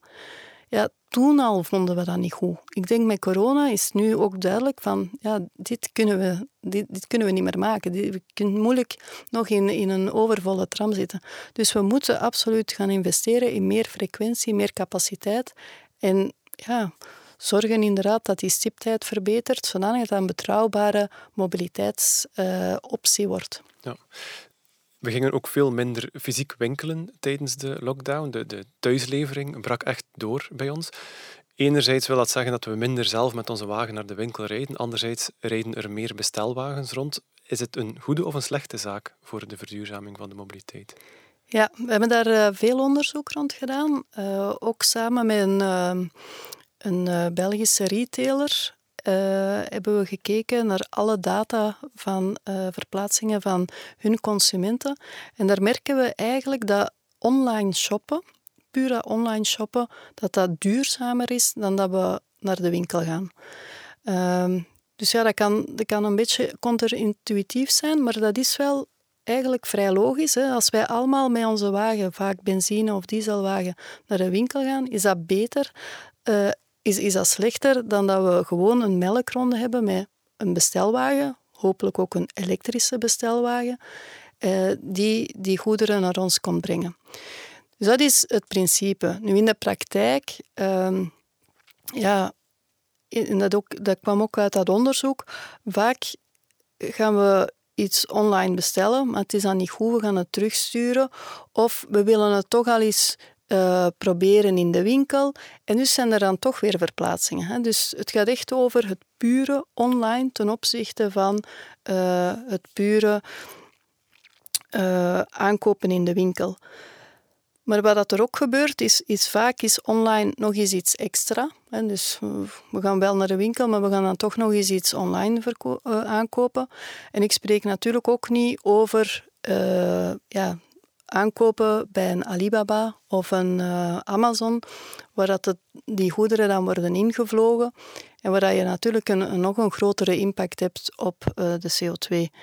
Ja, toen al vonden we dat niet goed. Ik denk met corona is nu ook duidelijk van, ja, dit kunnen we, dit, dit kunnen we niet meer maken. We kunnen moeilijk nog in, in een overvolle tram zitten. Dus we moeten absoluut gaan investeren in meer frequentie, meer capaciteit. En ja, zorgen inderdaad dat die stiptijd verbetert, zodat het een betrouwbare mobiliteitsoptie uh, wordt. Ja. We gingen ook veel minder fysiek winkelen tijdens de lockdown. De, de thuislevering brak echt door bij ons. Enerzijds wil dat zeggen dat we minder zelf met onze wagen naar de winkel rijden. Anderzijds rijden er meer bestelwagens rond. Is het een goede of een slechte zaak voor de verduurzaming van de mobiliteit? Ja, we hebben daar eh, veel onderzoek rond gedaan. Uh, ook samen met een, uh, een Belgische retailer uh, hebben we gekeken naar alle data van uh, verplaatsingen van hun consumenten. En daar merken we eigenlijk dat online shoppen, pure online shoppen, dat dat duurzamer is dan dat we naar de winkel gaan. Uh, dus ja, dat kan, dat kan een beetje counterintuïtief zijn, maar dat is wel eigenlijk vrij logisch. Hè? Als wij allemaal met onze wagen, vaak benzine- of dieselwagen, naar de winkel gaan, is dat beter uh, is, is dat slechter dan dat we gewoon een melkronde hebben met een bestelwagen, hopelijk ook een elektrische bestelwagen, eh, die die goederen naar ons komt brengen. Dus dat is het principe. Nu in de praktijk, uh, ja, dat, ook, dat kwam ook uit dat onderzoek, vaak gaan we iets online bestellen, maar het is dan niet goed, we gaan het terugsturen. Of we willen het toch al eens uh, proberen in de winkel. En dus zijn er dan toch weer verplaatsingen. Hè? Dus het gaat echt over het pure online ten opzichte van uh, het pure uh, aankopen in de winkel. Maar wat er ook gebeurt, is, vaak is online nog eens iets extra. Dus we gaan wel naar de winkel, maar we gaan dan toch nog eens iets online aankopen. En ik spreek natuurlijk ook niet over ja, aankopen bij een Alibaba of een uh, Amazon, waar dat het, die goederen dan worden ingevlogen en waar je natuurlijk een, nog een grotere impact hebt op uh, de CO2.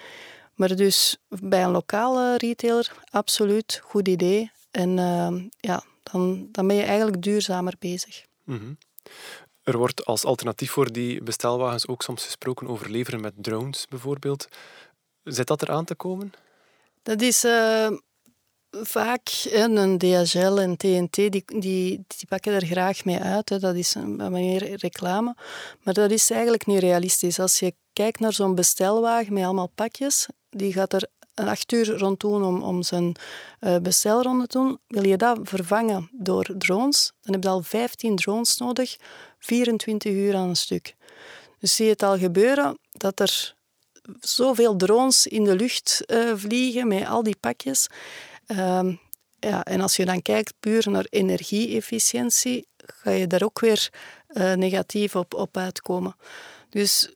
Maar dus bij een lokale retailer, absoluut goed idee. En uh, ja, dan, dan ben je eigenlijk duurzamer bezig. Mm -hmm. Er wordt als alternatief voor die bestelwagens ook soms gesproken over leveren met drones bijvoorbeeld. Zit dat er aan te komen? Dat is vaak een DHL en TNT, die, die, die pakken er graag mee uit. Hè. Dat is een meer reclame. Maar dat is eigenlijk niet realistisch. Als je kijkt naar zo'n bestelwagen met allemaal pakjes, die gaat er acht uur rond doen om, om zijn uh, bestelronde te doen. Wil je dat vervangen door drones, dan heb je al 15 drones nodig, 24 uur aan een stuk. Dus zie je het al gebeuren dat er zoveel drones in de lucht uh, vliegen met al die pakjes. Um, ja, en als je dan kijkt puur naar energie-efficiëntie, ga je daar ook weer uh, negatief op, op uitkomen. Dus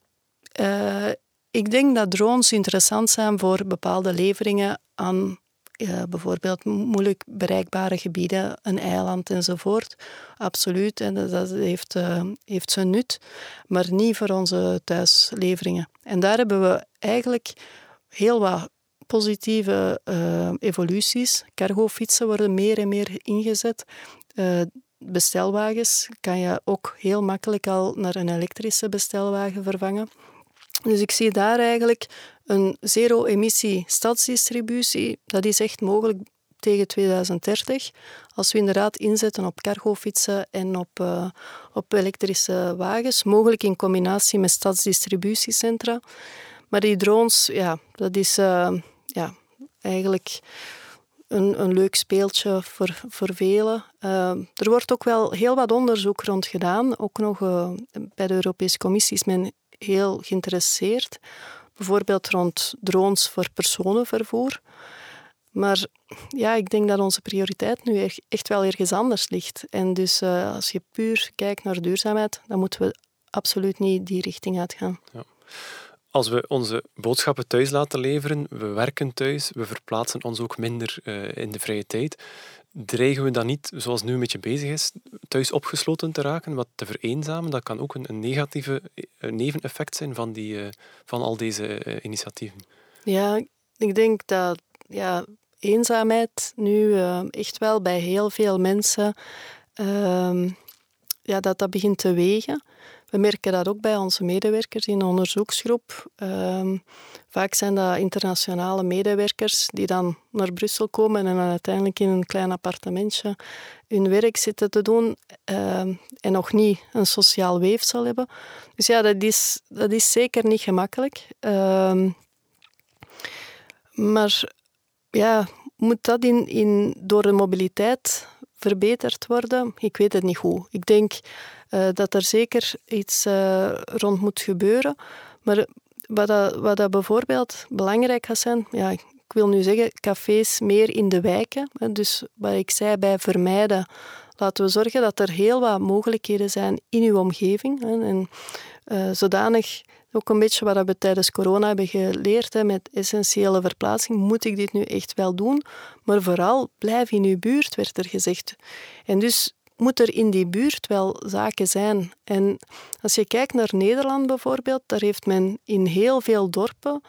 uh, ik denk dat drones interessant zijn voor bepaalde leveringen aan uh, bijvoorbeeld moeilijk bereikbare gebieden, een eiland enzovoort. Absoluut, en dat, dat heeft, heeft zijn nut, maar niet voor onze thuisleveringen. En daar hebben we eigenlijk heel wat positieve uh, evoluties. Cargofietsen worden meer en meer ingezet. Uh, bestelwagens kan je ook heel makkelijk al naar een elektrische bestelwagen vervangen. Dus ik zie daar eigenlijk een zero-emissie stadsdistributie. Dat is echt mogelijk tegen 2030. Als we inderdaad inzetten op cargofietsen en op, uh, op elektrische wagens, mogelijk in combinatie met stadsdistributiecentra. Maar die drones, ja, dat is ja, eigenlijk een, een leuk speeltje voor, velen. Uh, er wordt ook wel heel wat onderzoek rond gedaan. Ook nog uh, bij de Europese Commissie is men heel geïnteresseerd. Bijvoorbeeld rond drones voor personenvervoer. Maar ja, ik denk dat onze prioriteit nu echt wel ergens anders ligt. En dus uh, als je puur kijkt naar duurzaamheid, dan moeten we absoluut niet die richting uitgaan. Ja. Als we onze boodschappen thuis laten leveren, we werken thuis, we verplaatsen ons ook minder uh, in de vrije tijd, dreigen we dan niet, zoals nu een beetje bezig is, thuis opgesloten te raken, wat te vereenzamen? Dat kan ook een, een negatieve een neveneffect zijn van, die, uh, van al deze initiatieven. Ja, ik denk dat ja, eenzaamheid nu echt wel bij heel veel mensen ehm, ja, dat dat begint te wegen. We merken dat ook bij onze medewerkers in de onderzoeksgroep. Ehm, vaak zijn dat internationale medewerkers die dan naar Brussel komen en dan uiteindelijk in een klein appartementje hun werk zitten te doen ehm, en nog niet een sociaal weefsel hebben. Dus ja, dat is, dat is zeker niet gemakkelijk. Ehm, maar ja, moet dat in, in, door de mobiliteit verbeterd worden? Ik weet het niet hoe. Ik denk uh, dat er zeker iets uh, rond moet gebeuren. Maar wat, dat, wat dat bijvoorbeeld belangrijk gaat zijn, ja, ik wil nu zeggen, cafés meer in de wijken. Dus wat ik zei bij vermijden, laten we zorgen dat er heel wat mogelijkheden zijn in uw omgeving. En zodanig ook een beetje wat we tijdens corona hebben geleerd hè, met essentiële verplaatsing. Moet ik dit nu echt wel doen? Maar vooral blijf in uw buurt, werd er gezegd. En dus moet er in die buurt wel zaken zijn. En als je kijkt naar Nederland bijvoorbeeld, daar heeft men in heel veel dorpen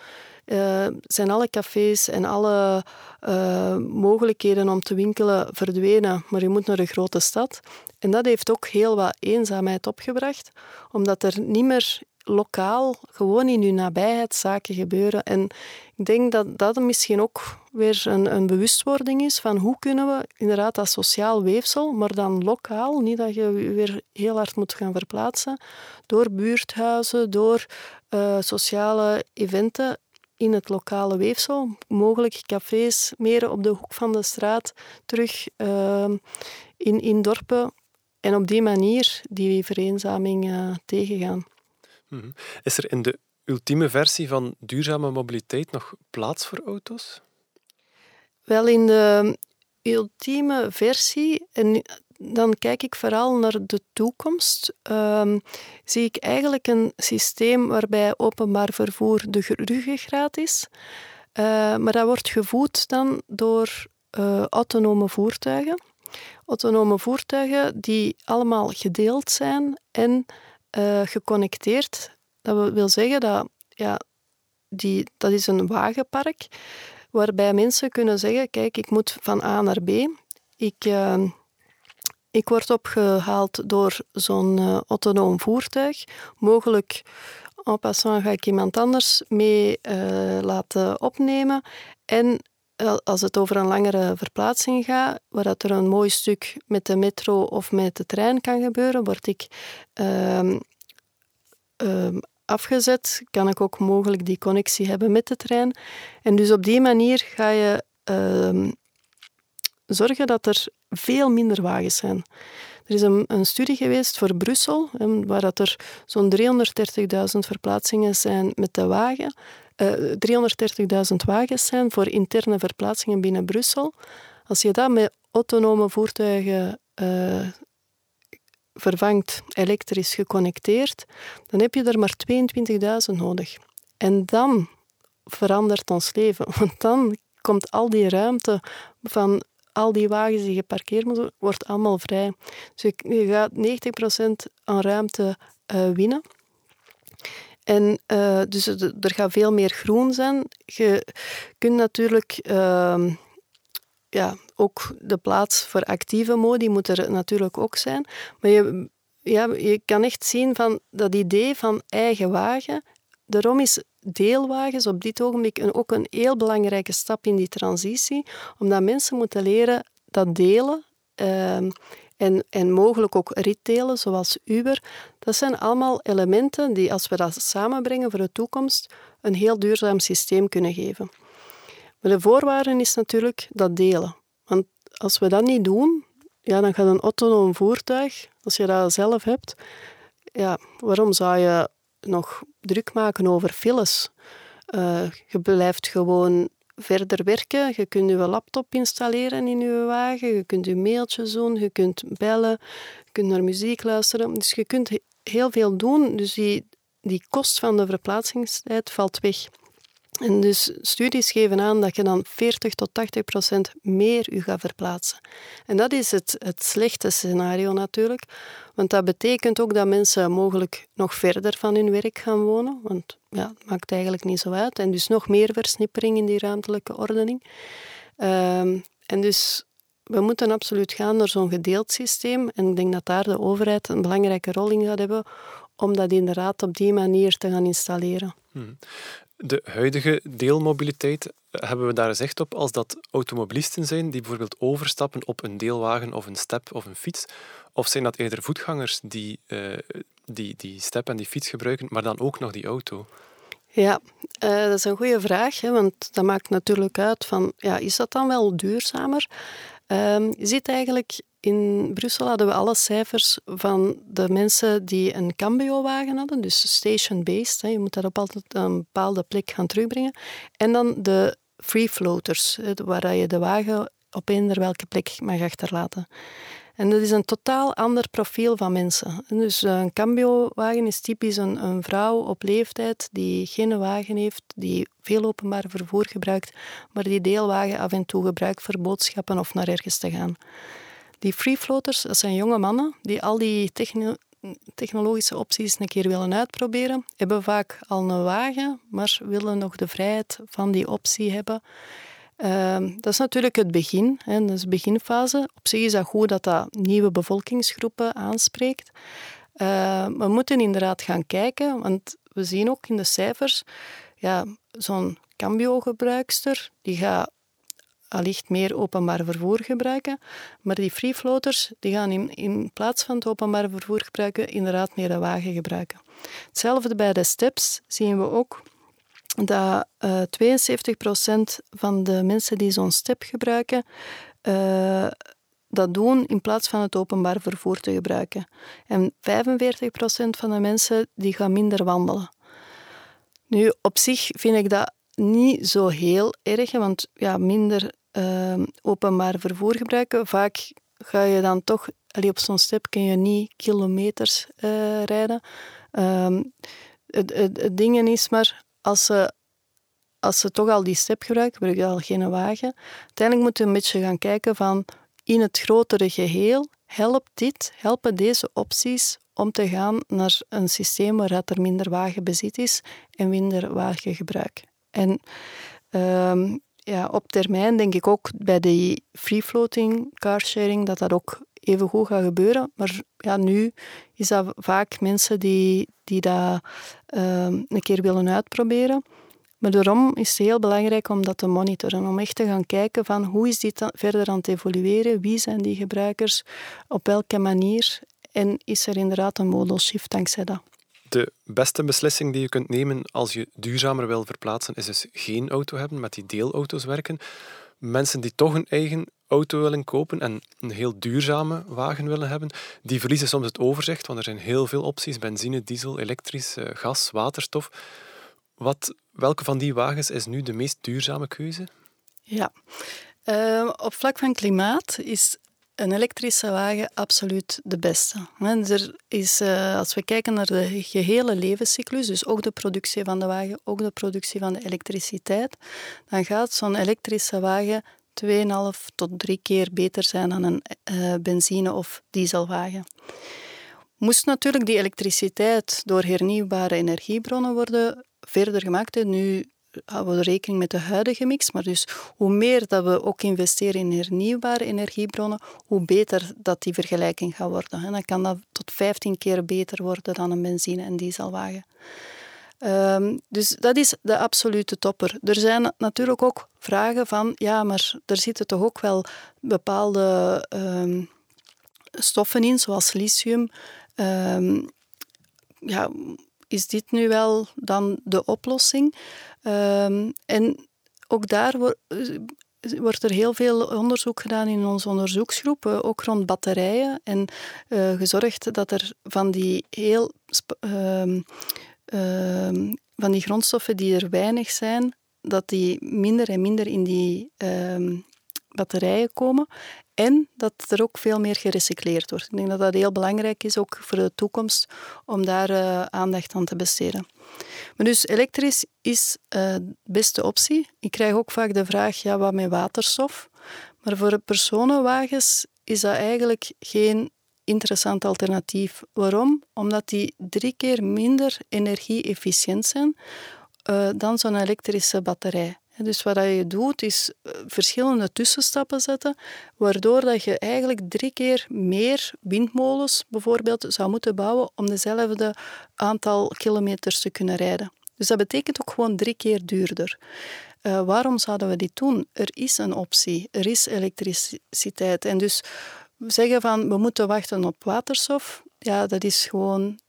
uh, zijn alle cafés en alle uh, mogelijkheden om te winkelen verdwenen, maar je moet naar een grote stad. En dat heeft ook heel wat eenzaamheid opgebracht, omdat er niet meer lokaal, gewoon in uw nabijheid zaken gebeuren. En ik denk dat dat misschien ook weer een, een bewustwording is van hoe kunnen we inderdaad dat sociaal weefsel, maar dan lokaal, niet dat je weer heel hard moet gaan verplaatsen, door buurthuizen, door uh, sociale eventen in het lokale weefsel, mogelijk cafés meer op de hoek van de straat, terug uh, in, in dorpen en op die manier die vereenzaming uh, tegengaan. Mhm. Is er in de ultieme versie van duurzame mobiliteit nog plaats voor auto's? Wel, in de ultieme versie, en dan kijk ik vooral naar de toekomst, um, zie ik eigenlijk een systeem waarbij openbaar vervoer de ruggengraat is. Uh, maar dat wordt gevoed dan door uh, autonome voertuigen. Autonome voertuigen die allemaal gedeeld zijn en uh, geconnecteerd. Dat wil zeggen dat ja, die, dat is een wagenpark waarbij mensen kunnen zeggen, kijk, ik moet van A naar B. Ik, uh, ik word opgehaald door zo'n uh, autonoom voertuig. Mogelijk en passant ga ik iemand anders mee laten opnemen. En als het over een langere verplaatsing gaat, waar dat er een mooi stuk met de metro of met de trein kan gebeuren, word ik uh, afgezet, kan ik ook mogelijk die connectie hebben met de trein. En dus op die manier ga je uh, zorgen dat er veel minder wagens zijn. Er is een, een studie geweest voor Brussel, waar dat er zo'n 330.000 verplaatsingen zijn met de wagen. 330.000 eh, wagens zijn voor interne verplaatsingen binnen Brussel. Als je dat met autonome voertuigen uh, vervangt, elektrisch geconnecteerd, dan heb je er maar 22.000 nodig. En dan verandert ons leven, want dan komt al die ruimte van al die wagens die geparkeerd moeten wordt allemaal vrij. Dus je, gaat 90% aan ruimte uh, winnen. En uh, dus er gaat veel meer groen zijn. Je kunt natuurlijk uh, ja, ook de plaats voor actieve modi moet er natuurlijk ook zijn. Maar je, ja, je kan echt zien van dat idee van eigen wagen. Daarom is deelwagens op dit ogenblik een, ook een heel belangrijke stap in die transitie, omdat mensen moeten leren dat delen uh, en, en mogelijk ook ritdelen, zoals Uber. Dat zijn allemaal elementen die, als we dat samenbrengen voor de toekomst, een heel duurzaam systeem kunnen geven. De voorwaarde is natuurlijk dat delen. Want als we dat niet doen, ja, dan gaat een autonoom voertuig, als je dat zelf hebt, ja, waarom zou je nog druk maken over files? Uh, je blijft gewoon verder werken. Je kunt je laptop installeren in je wagen, je kunt je mailtjes doen, je kunt bellen, je kunt naar muziek luisteren. Dus je kunt heel veel doen. Dus die, die kost van de verplaatsingstijd valt weg. En dus studies geven aan dat je dan 40 tot 80 procent meer je gaat verplaatsen. En dat is het, het slechte scenario natuurlijk, want dat betekent ook dat mensen mogelijk nog verder van hun werk gaan wonen, want ja, het maakt eigenlijk niet zo uit. En dus nog meer versnippering in die ruimtelijke ordening. Um, en dus we moeten absoluut gaan naar zo'n gedeeld systeem. En ik denk dat daar de overheid een belangrijke rol in gaat hebben om dat inderdaad op die manier te gaan installeren. Hmm. De huidige deelmobiliteit, eh, hebben we daar gezegd op als dat automobilisten zijn die bijvoorbeeld overstappen op een deelwagen of een step of een fiets? Of zijn dat eerder voetgangers die, uh, die die step en die fiets gebruiken, maar dan ook nog die auto? Ja, uh, dat is een goede vraag, hè, want dat maakt natuurlijk uit van, ja, is dat dan wel duurzamer? Uh, je ziet eigenlijk, in Brussel hadden we alle cijfers van de mensen die een cambio-wagen hadden, dus station-based, je moet dat op altijd een bepaalde plek gaan terugbrengen, en dan de free floaters, waar je de wagen op eender welke plek mag achterlaten. En dat is een totaal ander profiel van mensen. Dus eh, een cambio-wagen is typisch een, een, vrouw op leeftijd die geen wagen heeft, die veel openbaar vervoer gebruikt, maar die deelwagen af en toe gebruikt voor boodschappen of naar ergens te gaan. Die free floaters, dat zijn jonge mannen die al die technologische opties een keer willen uitproberen, hebben vaak al een wagen, maar willen nog de vrijheid van die optie hebben. Ehm, dat is natuurlijk het begin, hè, dat is de beginfase. Op zich is dat goed dat dat nieuwe bevolkingsgroepen aanspreekt. Uh, we moeten inderdaad gaan kijken, want we zien ook in de cijfers, ja, zo'n cambio-gebruikster, die gaat allicht meer openbaar vervoer gebruiken, maar die free floaters, die gaan in, in plaats van het openbaar vervoer gebruiken, inderdaad meer de wagen gebruiken. Hetzelfde bij de steps zien we ook dat uh, eh, 72% van de mensen die zo'n step gebruiken, uh, dat doen in plaats van het openbaar vervoer te gebruiken. En 45% van de mensen die gaan minder wandelen. Nu, op zich vind ik dat niet zo heel erg, want ja, minder uh, openbaar vervoer gebruiken, vaak ga je dan toch, allee, op zo'n step kun je niet kilometers uh, rijden. Ehm, het, het, ding is maar, als ze, als ze toch al die step gebruiken, gebruik je al geen wagen. Uiteindelijk moeten we een beetje gaan kijken van in het grotere geheel, helpt dit, helpen deze opties om te gaan naar een systeem waar er minder wagenbezit is en minder wagengebruik. En um, ja, op termijn denk ik ook bij de free-floating carsharing dat dat ook even goed gaat gebeuren. Maar ja, nu is dat vaak mensen die, die dat uh, een keer willen uitproberen. Maar daarom is het heel belangrijk om dat te monitoren, om echt te gaan kijken van hoe is dit verder aan het evolueren, wie zijn die gebruikers, op welke manier en is er inderdaad een model shift dankzij dat. De beste beslissing die je kunt nemen als je duurzamer wil verplaatsen, is dus geen auto hebben, met die deelauto's werken. Mensen die toch een eigen auto willen kopen en een heel duurzame wagen willen hebben, die verliezen soms het overzicht, want er zijn heel veel opties, benzine, diesel, elektrisch, eh, gas, waterstof. Wat, welke van die wagens is nu de meest duurzame keuze? Ja, uh, op vlak van klimaat is een elektrische wagen absoluut de beste. Er is, uh, als we kijken naar de gehele levenscyclus, dus ook de productie van de wagen, ook de productie van de elektriciteit, dan gaat zo'n elektrische wagen 2,5 tot 3 keer beter zijn dan een uh, benzine- of dieselwagen. Moest natuurlijk die elektriciteit door hernieuwbare energiebronnen worden verder gemaakt. Nu houden we rekening met de huidige mix, maar dus hoe meer dat we ook investeren in hernieuwbare energiebronnen, hoe beter dat die vergelijking gaat worden. En dan kan dat tot 15 keer beter worden dan een benzine- en dieselwagen. Um, dus dat is de absolute topper. Er zijn natuurlijk ook vragen van, ja, maar er zitten toch ook wel bepaalde um, stoffen in, zoals lithium. Um, ja, is dit nu wel dan de oplossing? en ook daar wordt wordt er heel veel onderzoek gedaan in onze onderzoeksgroep, eh, ook rond batterijen. En uh, gezorgd dat er van die heel Ehm, van die grondstoffen die er weinig zijn, dat die minder en minder in die ehm, batterijen komen. En dat er ook veel meer gerecycleerd wordt. Ik denk dat dat heel belangrijk is, ook voor de toekomst, om daar uh, aandacht aan te besteden. Maar dus elektrisch is uh, de beste optie. Ik krijg ook vaak de vraag, ja, wat met waterstof? Maar voor personenwagens is dat eigenlijk geen interessant alternatief. Waarom? Omdat die drie keer minder energie-efficiënt zijn uh, dan zo'n elektrische batterij. Dus wat je doet, is eh, verschillende tussenstappen zetten, waardoor dat je eigenlijk drie keer meer windmolens bijvoorbeeld zou moeten bouwen om dezelfde aantal kilometers te kunnen rijden. Dus dat betekent ook gewoon drie keer duurder. Uh, waarom zouden we dit doen? Er is een optie, er is elektriciteit. En dus zeggen van we moeten wachten op waterstof, ja, dat is gewoon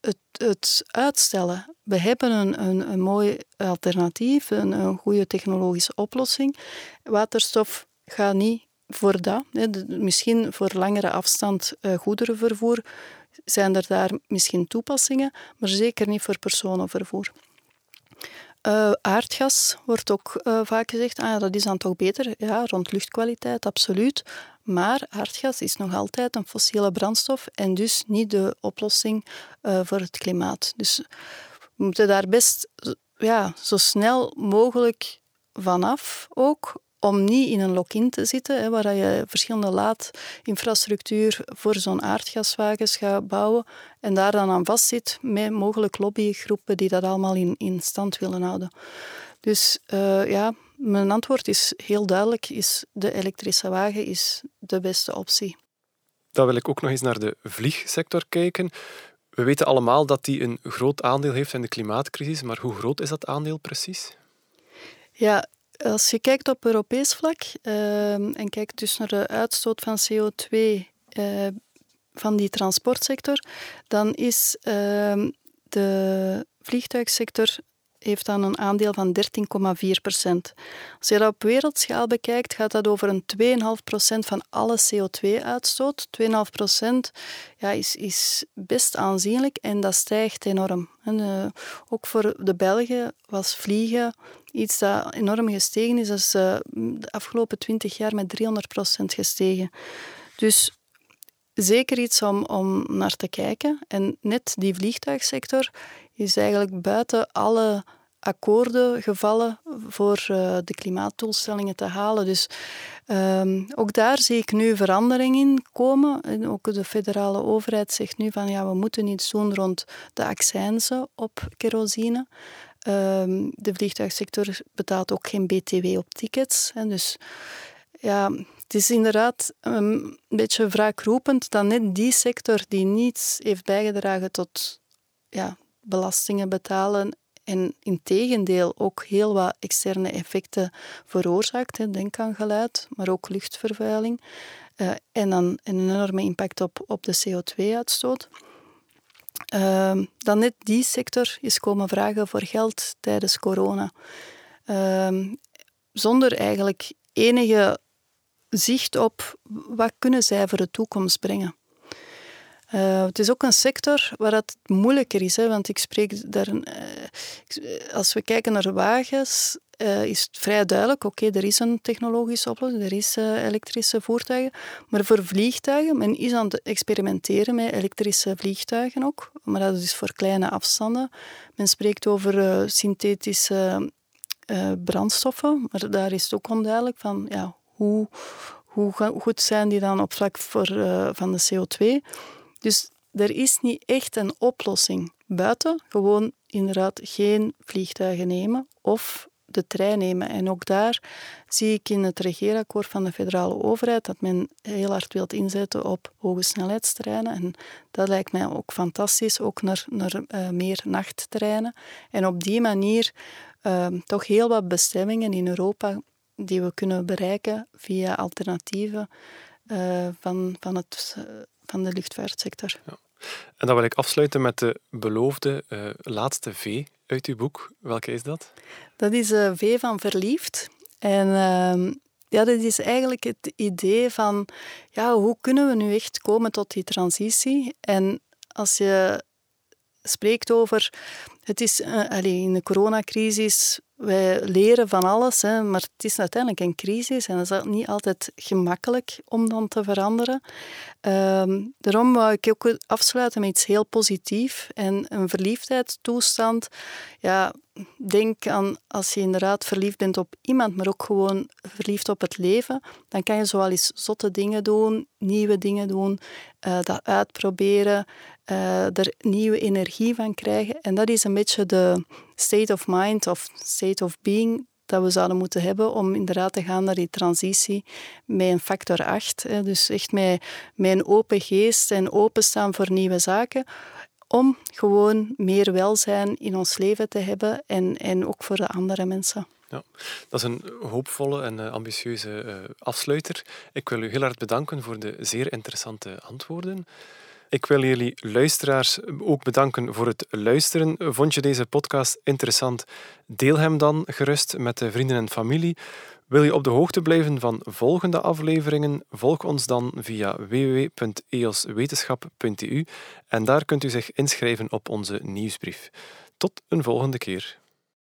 het, het uitstellen. We hebben een, een, mooi alternatief, een, goede technologische oplossing. Waterstof gaat niet voor dat. Hè. Misschien voor langere afstand uh, goederenvervoer zijn er daar misschien toepassingen, maar zeker niet voor personenvervoer. Uh, aardgas wordt ook uh, vaak gezegd, ah, dat is dan toch beter, ja, rond luchtkwaliteit, absoluut. Maar aardgas is nog altijd een fossiele brandstof en dus niet de oplossing uh, voor het klimaat. Dus we moeten daar best ja, zo snel mogelijk vanaf ook, om niet in een lock-in te zitten, hè, waar je verschillende laadinfrastructuur voor zo'n aardgaswagens gaat bouwen en daar dan aan vastzit met mogelijk lobbygroepen die dat allemaal in, stand willen houden. Dus uh, ja, mijn antwoord is heel duidelijk, is de elektrische wagen is de beste optie. Dan wil ik ook nog eens naar de vliegsector kijken. We weten allemaal dat die een groot aandeel heeft in de klimaatcrisis, maar hoe groot is dat aandeel precies? Ja, als je kijkt op Europees vlak uh, en kijkt dus naar de uitstoot van CO2 uh, eh, van die transportsector, dan is uh, de vliegtuigsector heeft dan een aandeel van 13,4 procent. Als je dat op wereldschaal bekijkt, gaat dat over een 2,5 procent van alle CO2-uitstoot. 2,5 procent ja, is, is best aanzienlijk en dat stijgt enorm. En, uh, ook voor de Belgen was vliegen iets dat enorm gestegen is. Dat is uh, de afgelopen 20 jaar met 300 procent gestegen. Dus zeker iets om, om naar te kijken. En net die vliegtuigsector is eigenlijk buiten alle akkoorden gevallen voor uh, de klimaatdoelstellingen te halen. Dus um, ook daar zie ik nu verandering in komen. En ook de federale overheid zegt nu van ja, we moeten iets doen rond de accijnzen op kerosine. Um, de vliegtuigsector betaalt ook geen BTW op tickets. Hè, dus ja, het is inderdaad een beetje wraakroepend dat net die sector die niets heeft bijgedragen tot ja, belastingen betalen en in tegendeel ook heel wat externe effecten veroorzaakt. Denk aan geluid, maar ook luchtvervuiling. Uh, en dan een enorme impact op, op de CO2-uitstoot. Uh, ehm, dan net die sector is komen vragen voor geld tijdens corona. Uh, zonder eigenlijk enige zicht op wat kunnen zij voor de toekomst brengen. Uh, het is ook een sector waar het moeilijker is, hè, want ik spreek daar. Uh, als we kijken naar wagens, is het vrij duidelijk: oké, er is een technologische oplossing, er is elektrische voertuigen. Maar voor vliegtuigen, men is aan het experimenteren met elektrische vliegtuigen ook, maar dat is voor kleine afstanden. Men spreekt over synthetische brandstoffen, maar daar is het ook onduidelijk van ja, hoe, hoe goed zijn die dan op vlak voor, van de CO2. Dus er is niet echt een oplossing buiten gewoon inderdaad geen vliegtuigen nemen of de trein nemen. En ook daar zie ik in het regeerakkoord van de federale overheid dat men heel hard wil inzetten op hoge snelheidstreinen. En dat lijkt mij ook fantastisch, ook naar, naar uh, meer nachttreinen. En op die manier uh, toch heel wat bestemmingen in Europa die we kunnen bereiken via alternatieven uh, van, van het van de luchtvaartsector. Ja. En dan wil ik afsluiten met de beloofde uh, laatste V uit uw boek. Welke is dat? Dat is uh, V van verliefd. En uh, ja, dat is eigenlijk het idee van ja, hoe kunnen we nu echt komen tot die transitie? En als je spreekt over, het is uh, in de coronacrisis wij leren van alles, hè, maar het is uiteindelijk een crisis en het is niet altijd gemakkelijk om dan te veranderen. Um, daarom wou ik ook afsluiten met iets heel positiefs en een verliefdheidstoestand. Ja, denk aan als je inderdaad verliefd bent op iemand, maar ook gewoon verliefd op het leven, dan kan je zoal eens zotte dingen doen, nieuwe dingen doen, uh, dat uitproberen, uh, er nieuwe energie van krijgen. En dat is een beetje de state of mind of state of being dat we zouden moeten hebben om inderdaad te gaan naar die transitie met een factor 8. Hè. Dus echt met, met een open geest en openstaan voor nieuwe zaken om gewoon meer welzijn in ons leven te hebben en, en ook voor de andere mensen. Ja, dat is een hoopvolle en eh, ambitieuze uh, afsluiter. Ik wil u heel hard bedanken voor de zeer interessante antwoorden. Ik wil jullie luisteraars ook bedanken voor het luisteren. Vond je deze podcast interessant? Deel hem dan gerust met de vrienden en familie. Wil je op de hoogte blijven van volgende afleveringen? Volg ons dan via www.eoswetenschap.eu en daar kunt u zich inschrijven op onze nieuwsbrief. Tot een volgende keer.